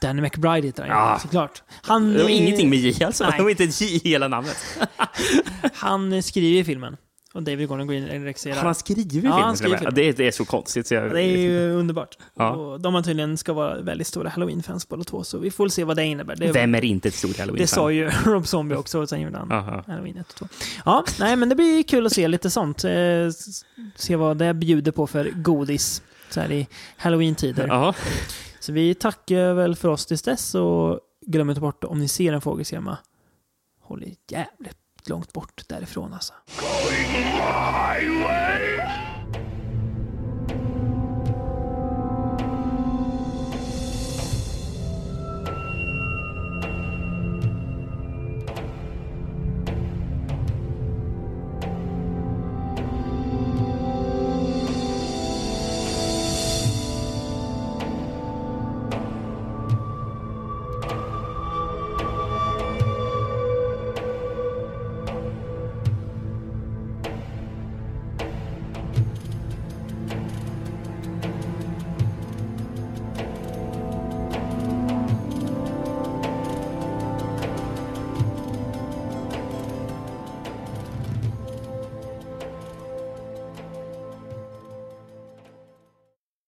Danny McBride heter han Ja. såklart. Han, Det var ingenting med J alltså. nej. Det var inte ett J i hela namnet. *laughs* Han skriver filmen. Och David Gordon Green regisserar. Han har skrivit Ja, filmen. han skriver Ja, det, är- det är så konstigt. Så jag, Det är ju underbart. Ja. Och de har tydligen ska vara väldigt stora Halloween-fans båda två, så vi får väl se vad det innebär. Det, Vem är inte ett stort halloween det sa ju *laughs* Rob Zombie också, och sen gjorde han Aha. Halloween 1 och 2. Ja, nej men det blir kul att se lite sånt. Eh, se vad det bjuder på för godis så här i Halloween-tider. Ja. Så vi tackar väl för oss tills dess och glöm inte bort om ni ser en fågelskrämma, håll er jävligt långt bort därifrån alltså. My way!